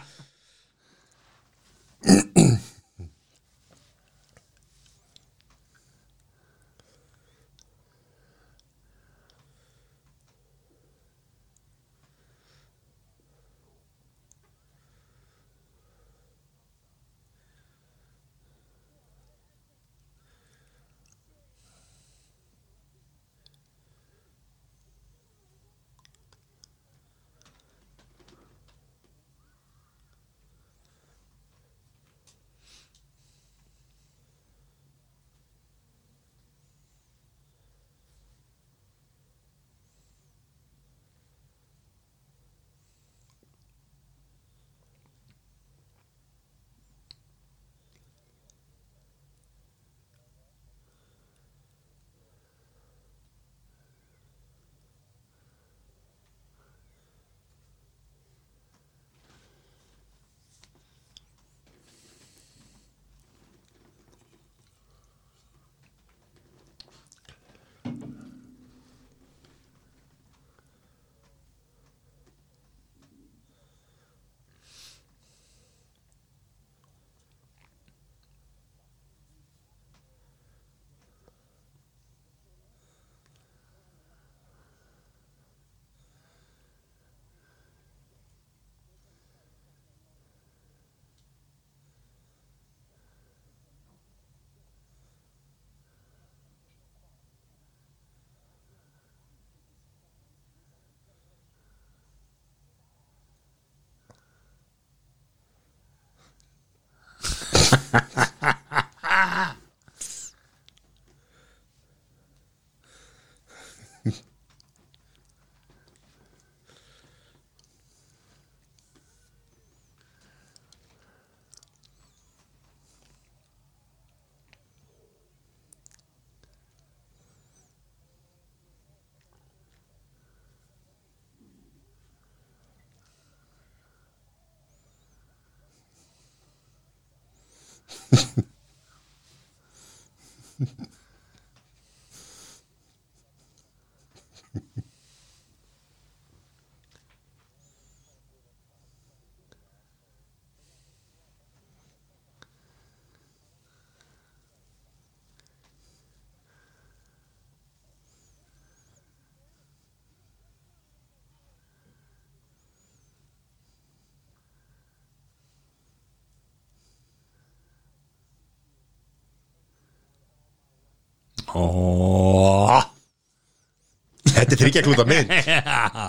Þetta er þryggja klúta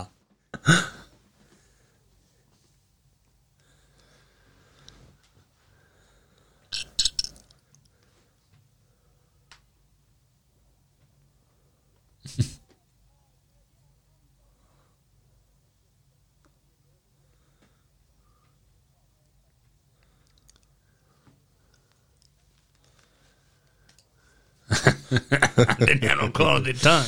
mynd Didn't have no quality time.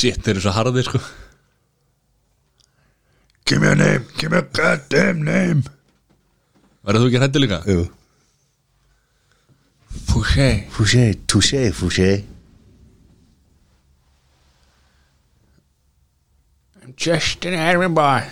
Shit, þeir eru svo harðir sko Verður þú ekki líka? Jú. Fouché. Fouché, touché, fouché. I'm just an errand boy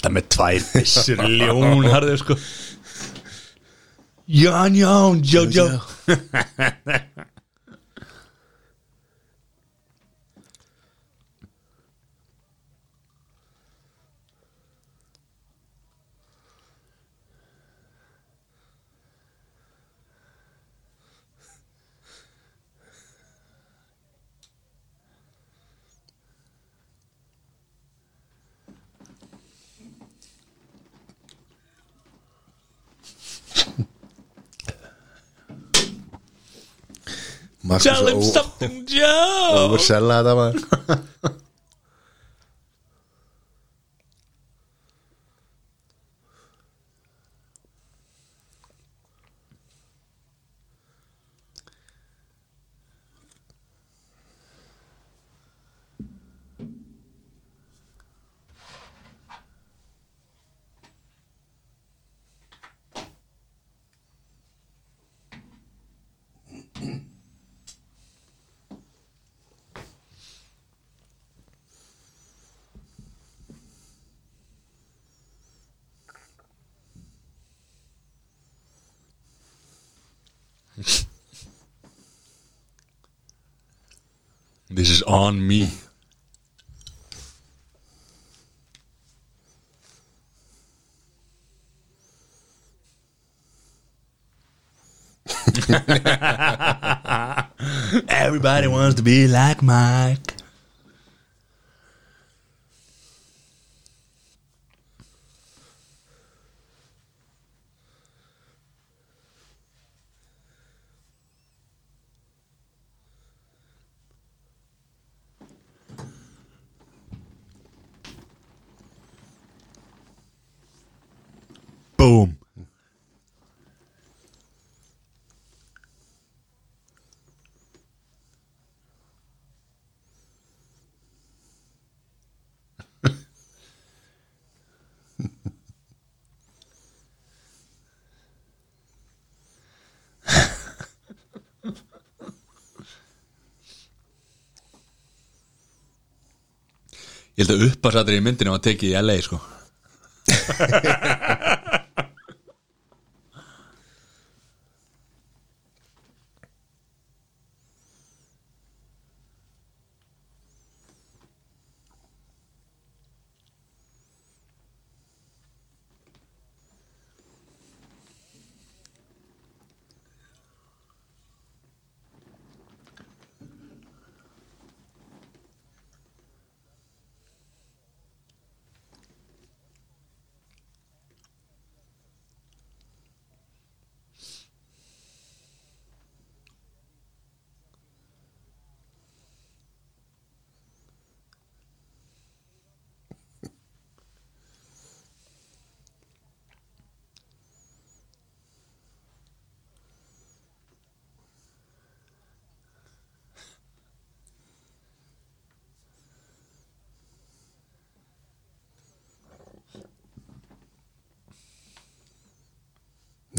Alltaf með tvær byssur ljón harður sko. Ján, ján, jó, jó Tell him something, Joe. Þú er selga þetta maður This is on me. Everybody wants to be like Mike Að uppasættir í myndinu var tekið í LA sko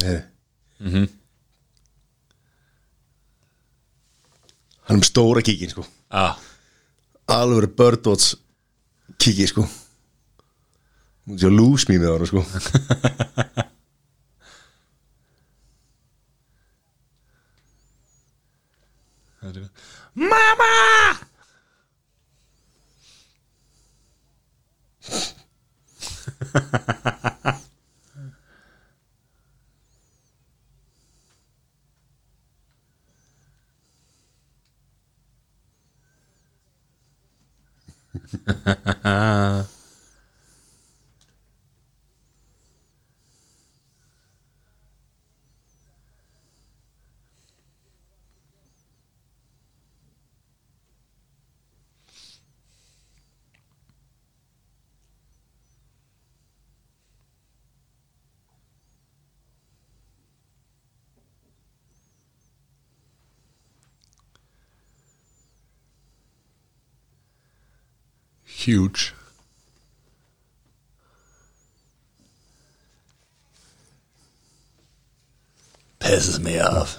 Nei Hann er með stóra kíkin sko. Ah. Alveg birdwatch kíki sko. Hún sé að me með hann sko Huge. Pisses me off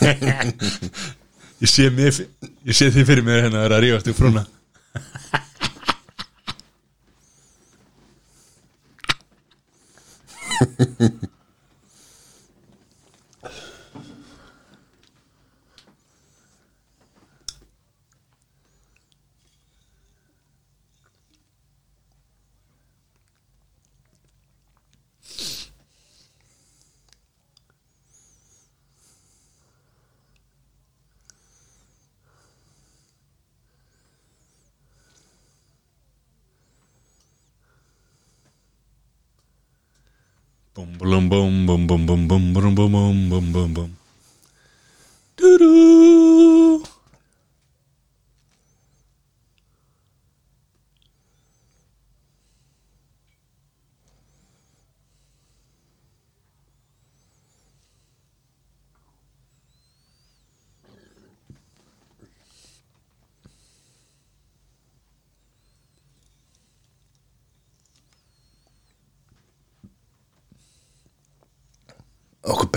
Ég sé mig Ég sé þið fyrir mér hérna að vera að rífast í frúna Bum bum bum bum bum bum bum bum bum bum bum bum bum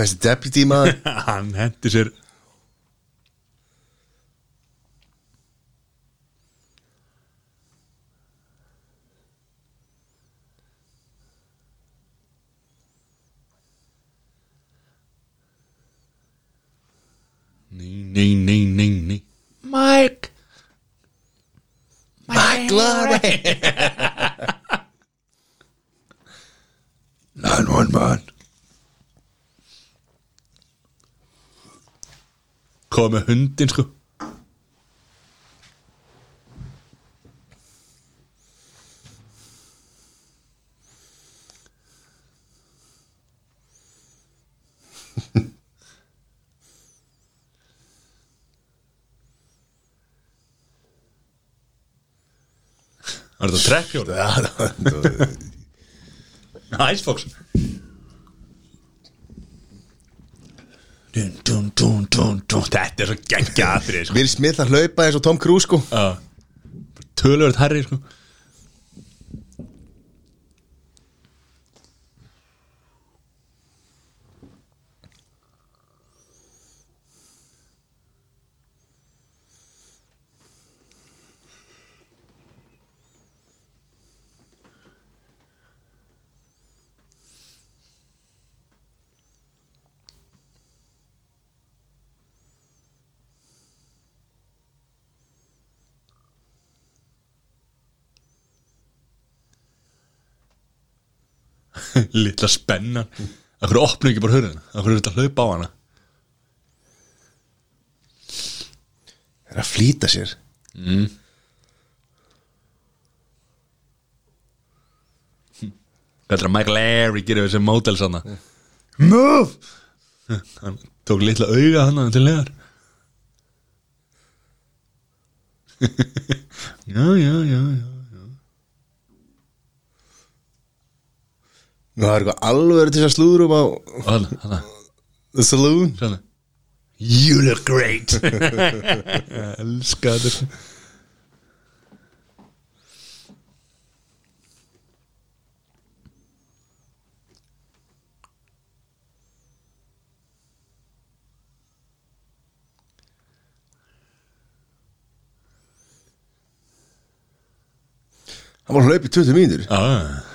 Best deputy man. Hann hendur sér er- Nei, nei, nei, nei, nei Mike. Mike, Mike komma hundinsko. Er þetta trekkjól? Já, það var... Æsfóks Þetta er svo geggja aðrið sko. Vil Smith að hlaupa eins og Tom Cruise sko Tölvöld herri sko. Lilla spennan. Akkur opnu ekki bara hurðina? Akkur er þetta hlaupa á hana? Er að flýta sér? Þetta er að Michael Larry gerir þessi mótel sanna Move! Hann tók litla auga hann til leðar Já, já, já, já það er eitthvað alveg til þess að slúðrum á The Saloon. Svona You look great. Elska þetta. Hann var hlaupið 20 mínútur. Já, Hann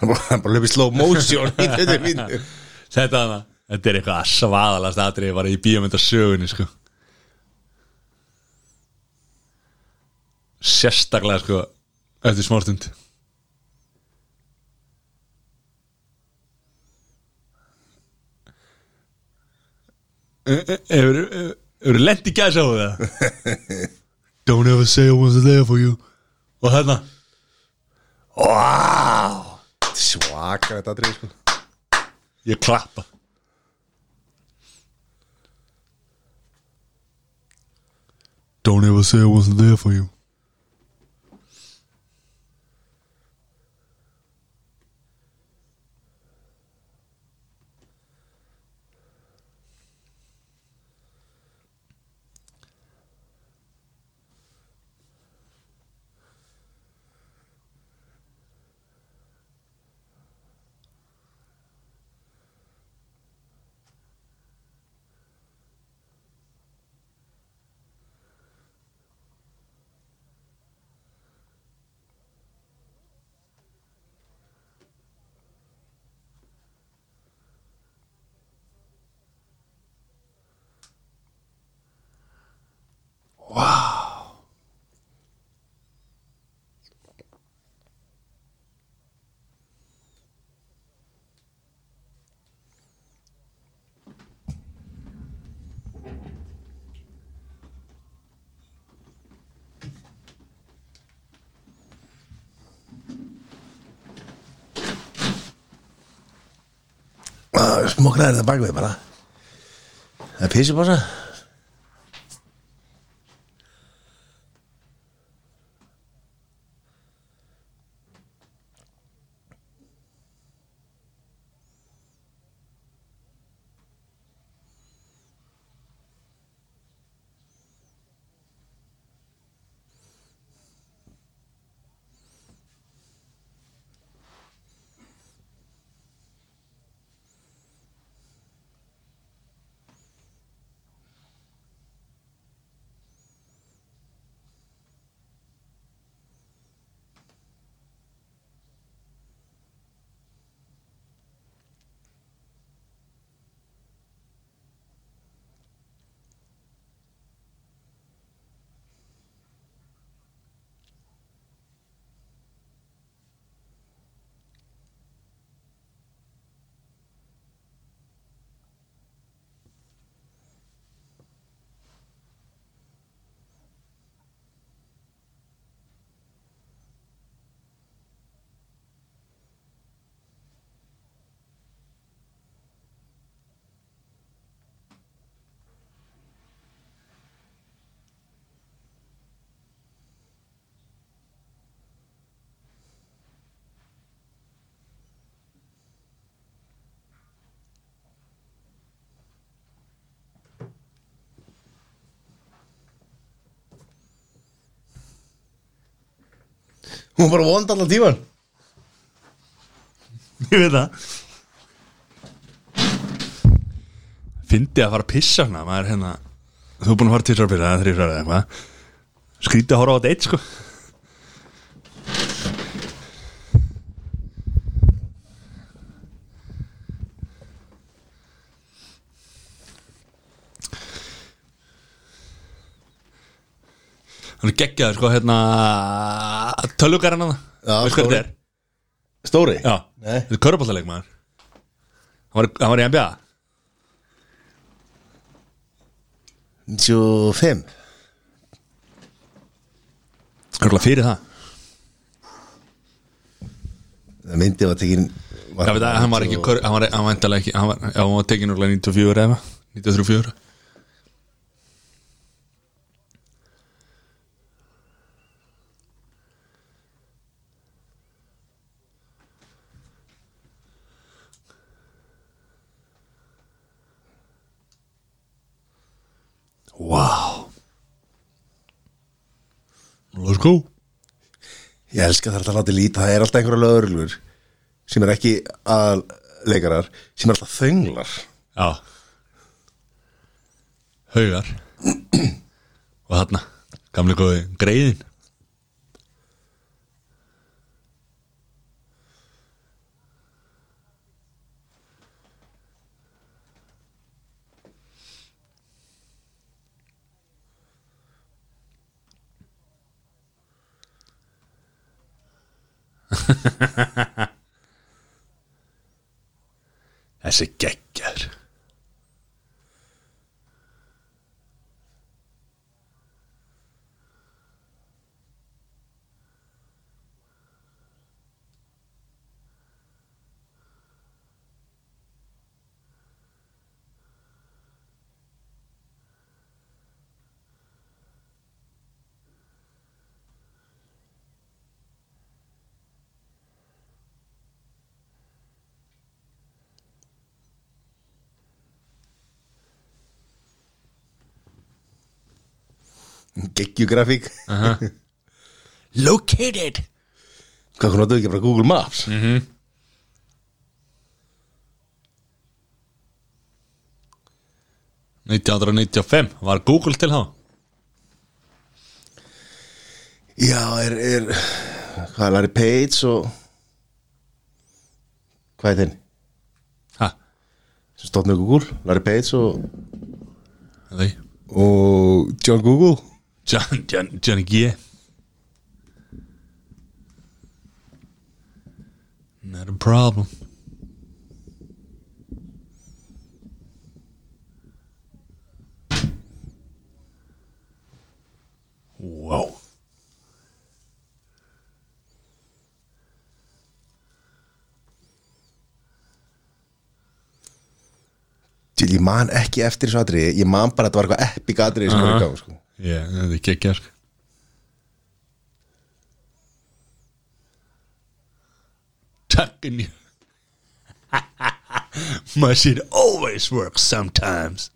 hann bara hlaupið slow motion í 20 mínútur Þetta hana. Þetta er eitthvað svaðalast atrið bara í bíómyndasögunni sko. Sérstaklega sko Eftir smárstund Hefur Hefur lent í gæs á það? Don't ever say I wasn't there for you. Og þarna? Wow Svaka þetta aðrið sko Ég klappa Don't ever say I wasn't there for you smoknaður það bakvið bara. Það er pissibása Hún bara vond allan tíman Ég veit það. Fyndi að fara að pissa hana maður hérna. Þú er búin að fara til að pissa, það er þrýfrar eða eitthvað. Skrítið að horfa á þetta eitt sko Hann er geggjaður sko hérna Tölvugarinn hann Já, Veist hvað stóri. þetta er? Stóri? Já, þetta er körbáttaleik maður Hann var, hann var í NBA 95 Örgulega fyrir það. Það myndi var tekin Já, veit að hann var ekki, hann var, hann var endalega ekki Hann var, já, hann var tekin örgulega 94 eða 93 Wow Go Ég elska það að láta líta Það er alltaf einhverja lögurlur sem er ekki að leikarar sem er alltaf þönglar. Já. Haugar. Og þarna Gamli góði greiðin Þessi geggjar Geggjugrafík Located Hvað hún notuðu ekki bara Google Maps Mhm. mm. 1995 Var Google til þá? Já, er, er Hvað er Larry Page og Hvað er þinn? Sem stofnir Google Larry Page og Þau Og John Google John, John, Johnny G. Not a problem. Wow Til ég man ekki eftir þessu atriði. Ég man bara að þetta var eitthvað epic atriði sem var í gang sko. Já, þetta er geggjar sko. Tucking you My shit always works sometimes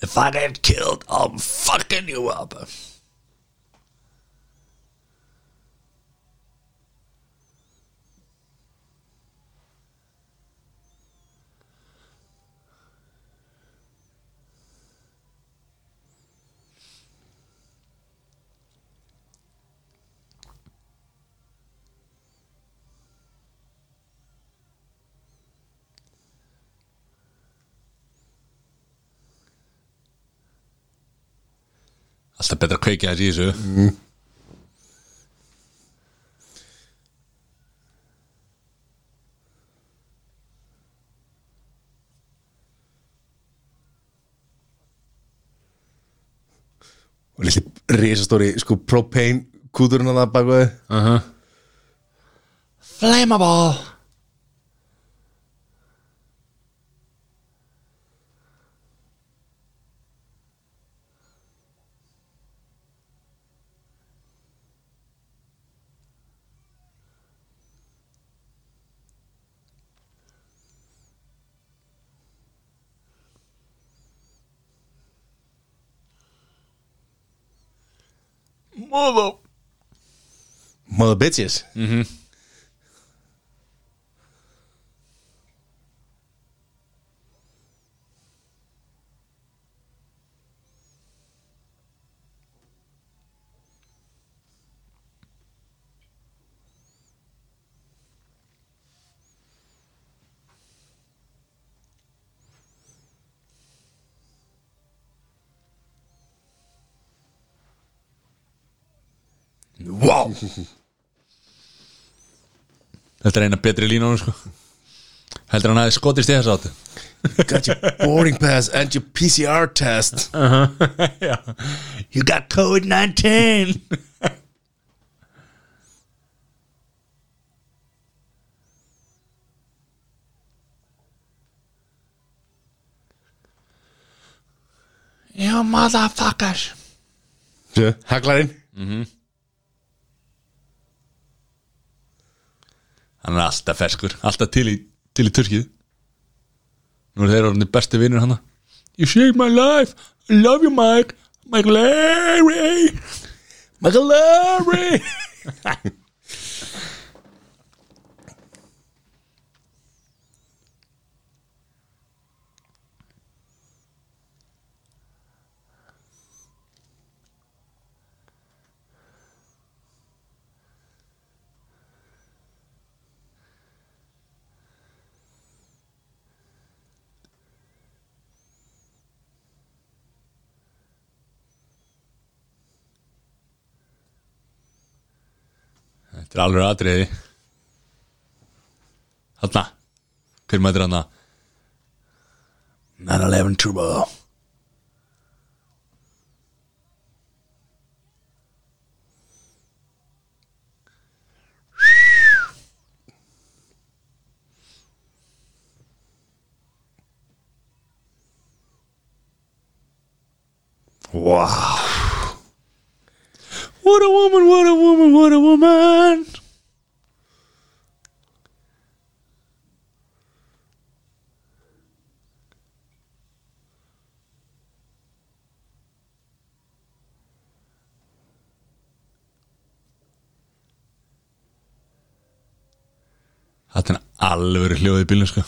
If I get killed, I'm fucking you up. Alltaf betra að kveikja þess í þessu. Og litli risastóri sko propane kúturinn að það baka þið uh -huh. Flammable Mother Mother bitches mm-hmm. Wow Þetta er eina betri línunum sko. Heldur hann aðeins skotist í þess áttu Got your boarding pass and your PCR test. You got COVID-19 You motherfuckers. Sjö, Haglarinn Hann er alltaf ferskur Alltaf til í, til í turkið. Nú er þeirra orðinni besti vinnur hann You saved my life. I love you Mike. Mike Larry. Michael Larry Þetta er alveg atriði. Þarna. Hver mætir hann 9-11 Turbo. Wow What a woman, what a woman, what a woman. Þetta er alveg hljóðið í bílnum sko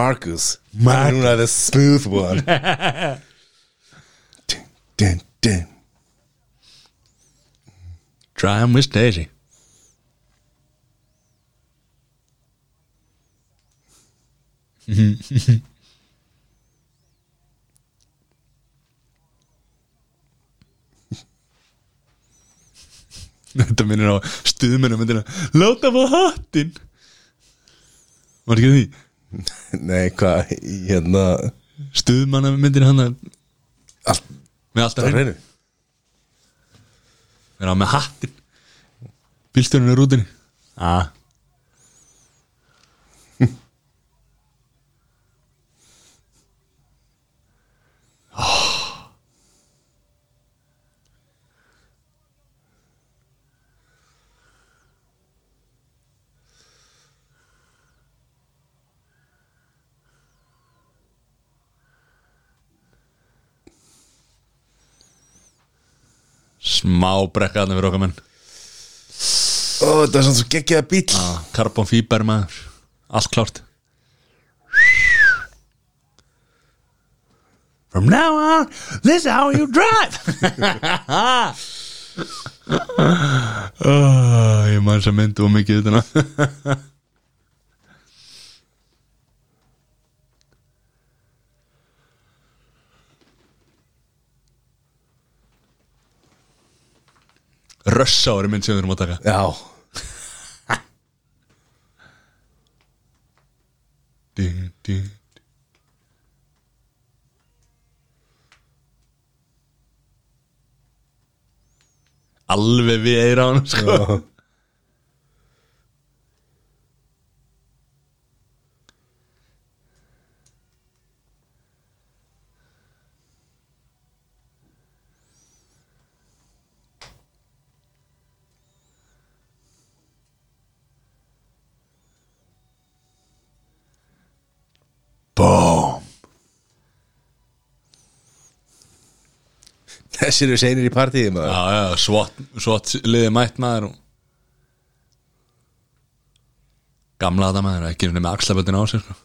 Marcus Marcus. Það smooth one dun, dun, dun. Try with Daisy Þetta minnir á stuðmennu myndina Láta fá hattinn Var ekki því? Nei, hvað, hérna Stuðmanna myndina hann Allt með alltaf hreinu. hreinu. Verða með hattinn. Bílstjórinn er útinni ah. Smá brekka þarna fyrir okkar menn. Ó, þetta er svona svo geggjaða bíl Carbon fiber maður. Allt klárt. From now on This is how you drive. Oh, Ég man sem myndi og mikið utan að Rössa ári mynd sem við erum að taka Já, ding, ding. Alveg við eira hann sko. Bóm Þessi eru seinir í partíði maður Já, já, svott, svott liði mætt maður og... Gamla þetta maður, ekki með axlaböldin á sér sko.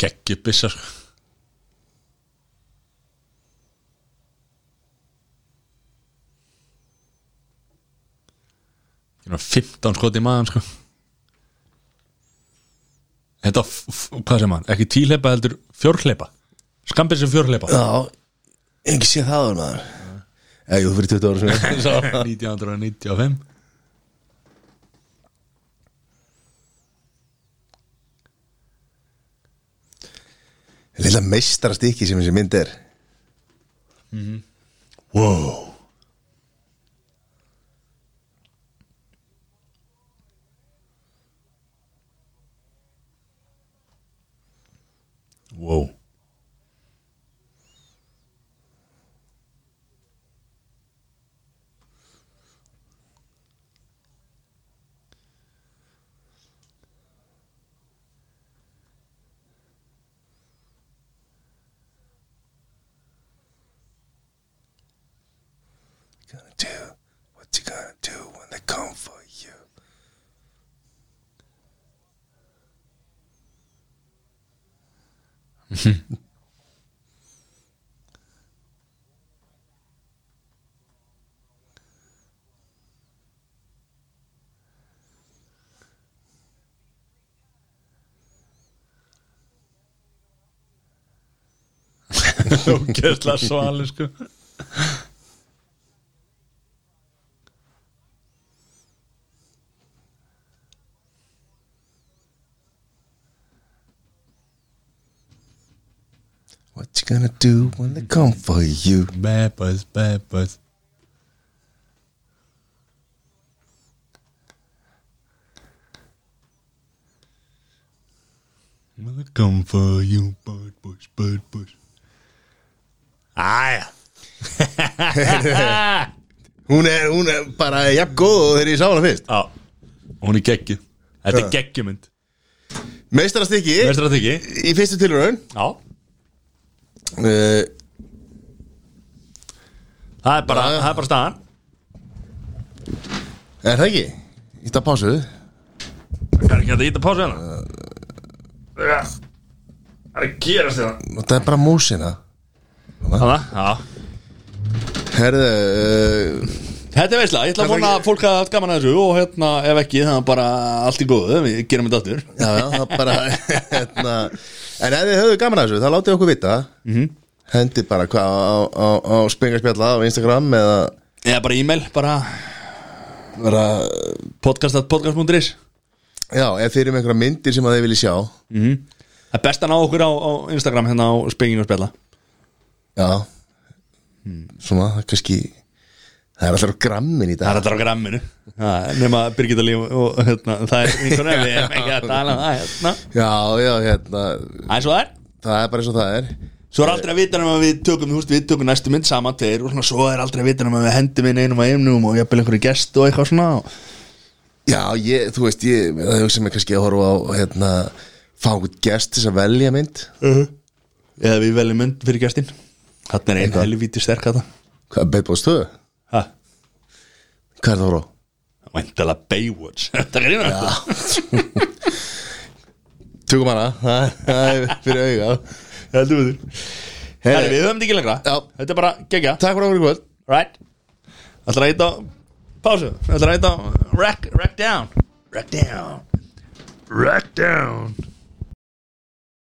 Gekkju byssa sko. Ég var 15 skot í maðan sko. Þetta, hvað sem hann, ekki tíhleipa heldur fjórhleipa Skambir sem fjórhleipa Já, ekki sé það á maður. Eða, jú, fyrir 20 ára sem 1995 Lilla meistarastykki sem þessi mynd er. Wow. Wow what you gonna do when they come for you? Lókjörla svali sko What you gonna do when they come for you? Bad boys, bad boys. When they come for you Bad boys, bad boys. Æja Hún er, hún er bara jafn góð og þegar ég sá hana fyrst. Já, hún er geggju Þetta er geggjumynd. Meistarastykki ekki? í fyrstu tilraun. Já uh, Það er bara, það er bara staðan. Er það ekki? Í þetta pásu. Það er ekki að íta pásu hérna. Það er að gerast hérna. Og það er bara músina. Þannig, já. Herðu uh, Þetta er veistlega, ég ætla að Það er vona að fólk hafa haft gaman að þessu og hérna, ef ekki, það er bara allt í góðu, við gerum þetta aftur. Já, já, það er bara hérna, En ef þið höfðu gaman að þessu, þá látið okkur vita. Mm -hmm. Hendi bara hvað á, á, á spengarspjalla á Instagram eða Eða bara e-mail, bara bara, podcast.podcast.is já, ef þeir eru með einhverja myndir sem að þið vilji sjá. Það er best að ná okkur á, á Instagram hérna á spenginu og spjalla Já Svona, það er kannski Það er alltaf á grammin í Það er dag alltaf á gramminu. Er nema Birgitta Líf og hérna, það er einhvern veginn, við erum ekki að tala um það hérna. Já, já, hérna. Það er svo það er. Það er bara eins og það er. Svo er aldrei að vita um að við tökum, þú veist, við tökum næstu mynd saman tveir og svona, svo er aldrei að vita um að við hendum inn einum að einum og jafnvel einhverju gest og eitthvað svona. Já, ég, þú veist, ég Það hugsa mig kannski að horfa á, hérna Fá einhvern gest til að velja mynd. Eða við veljum mynd fyrir gestinn Þarna er einn Eitthvað. helvíti sterk þetta Hvað, beitbóð stöðu? Hvað er það frá? Væntalega Baywatch. Þetta er einu Tökum hana, það það er fyrir auga. Heldur við þér Herri, við höfum þetta ekki lengra. Já. Þetta er bara gegja Takk fyrir okkur í kvöld. Right. Ætlar að heita Pásu? Ætlar að heita Rack, rack down. Rack down. Rack down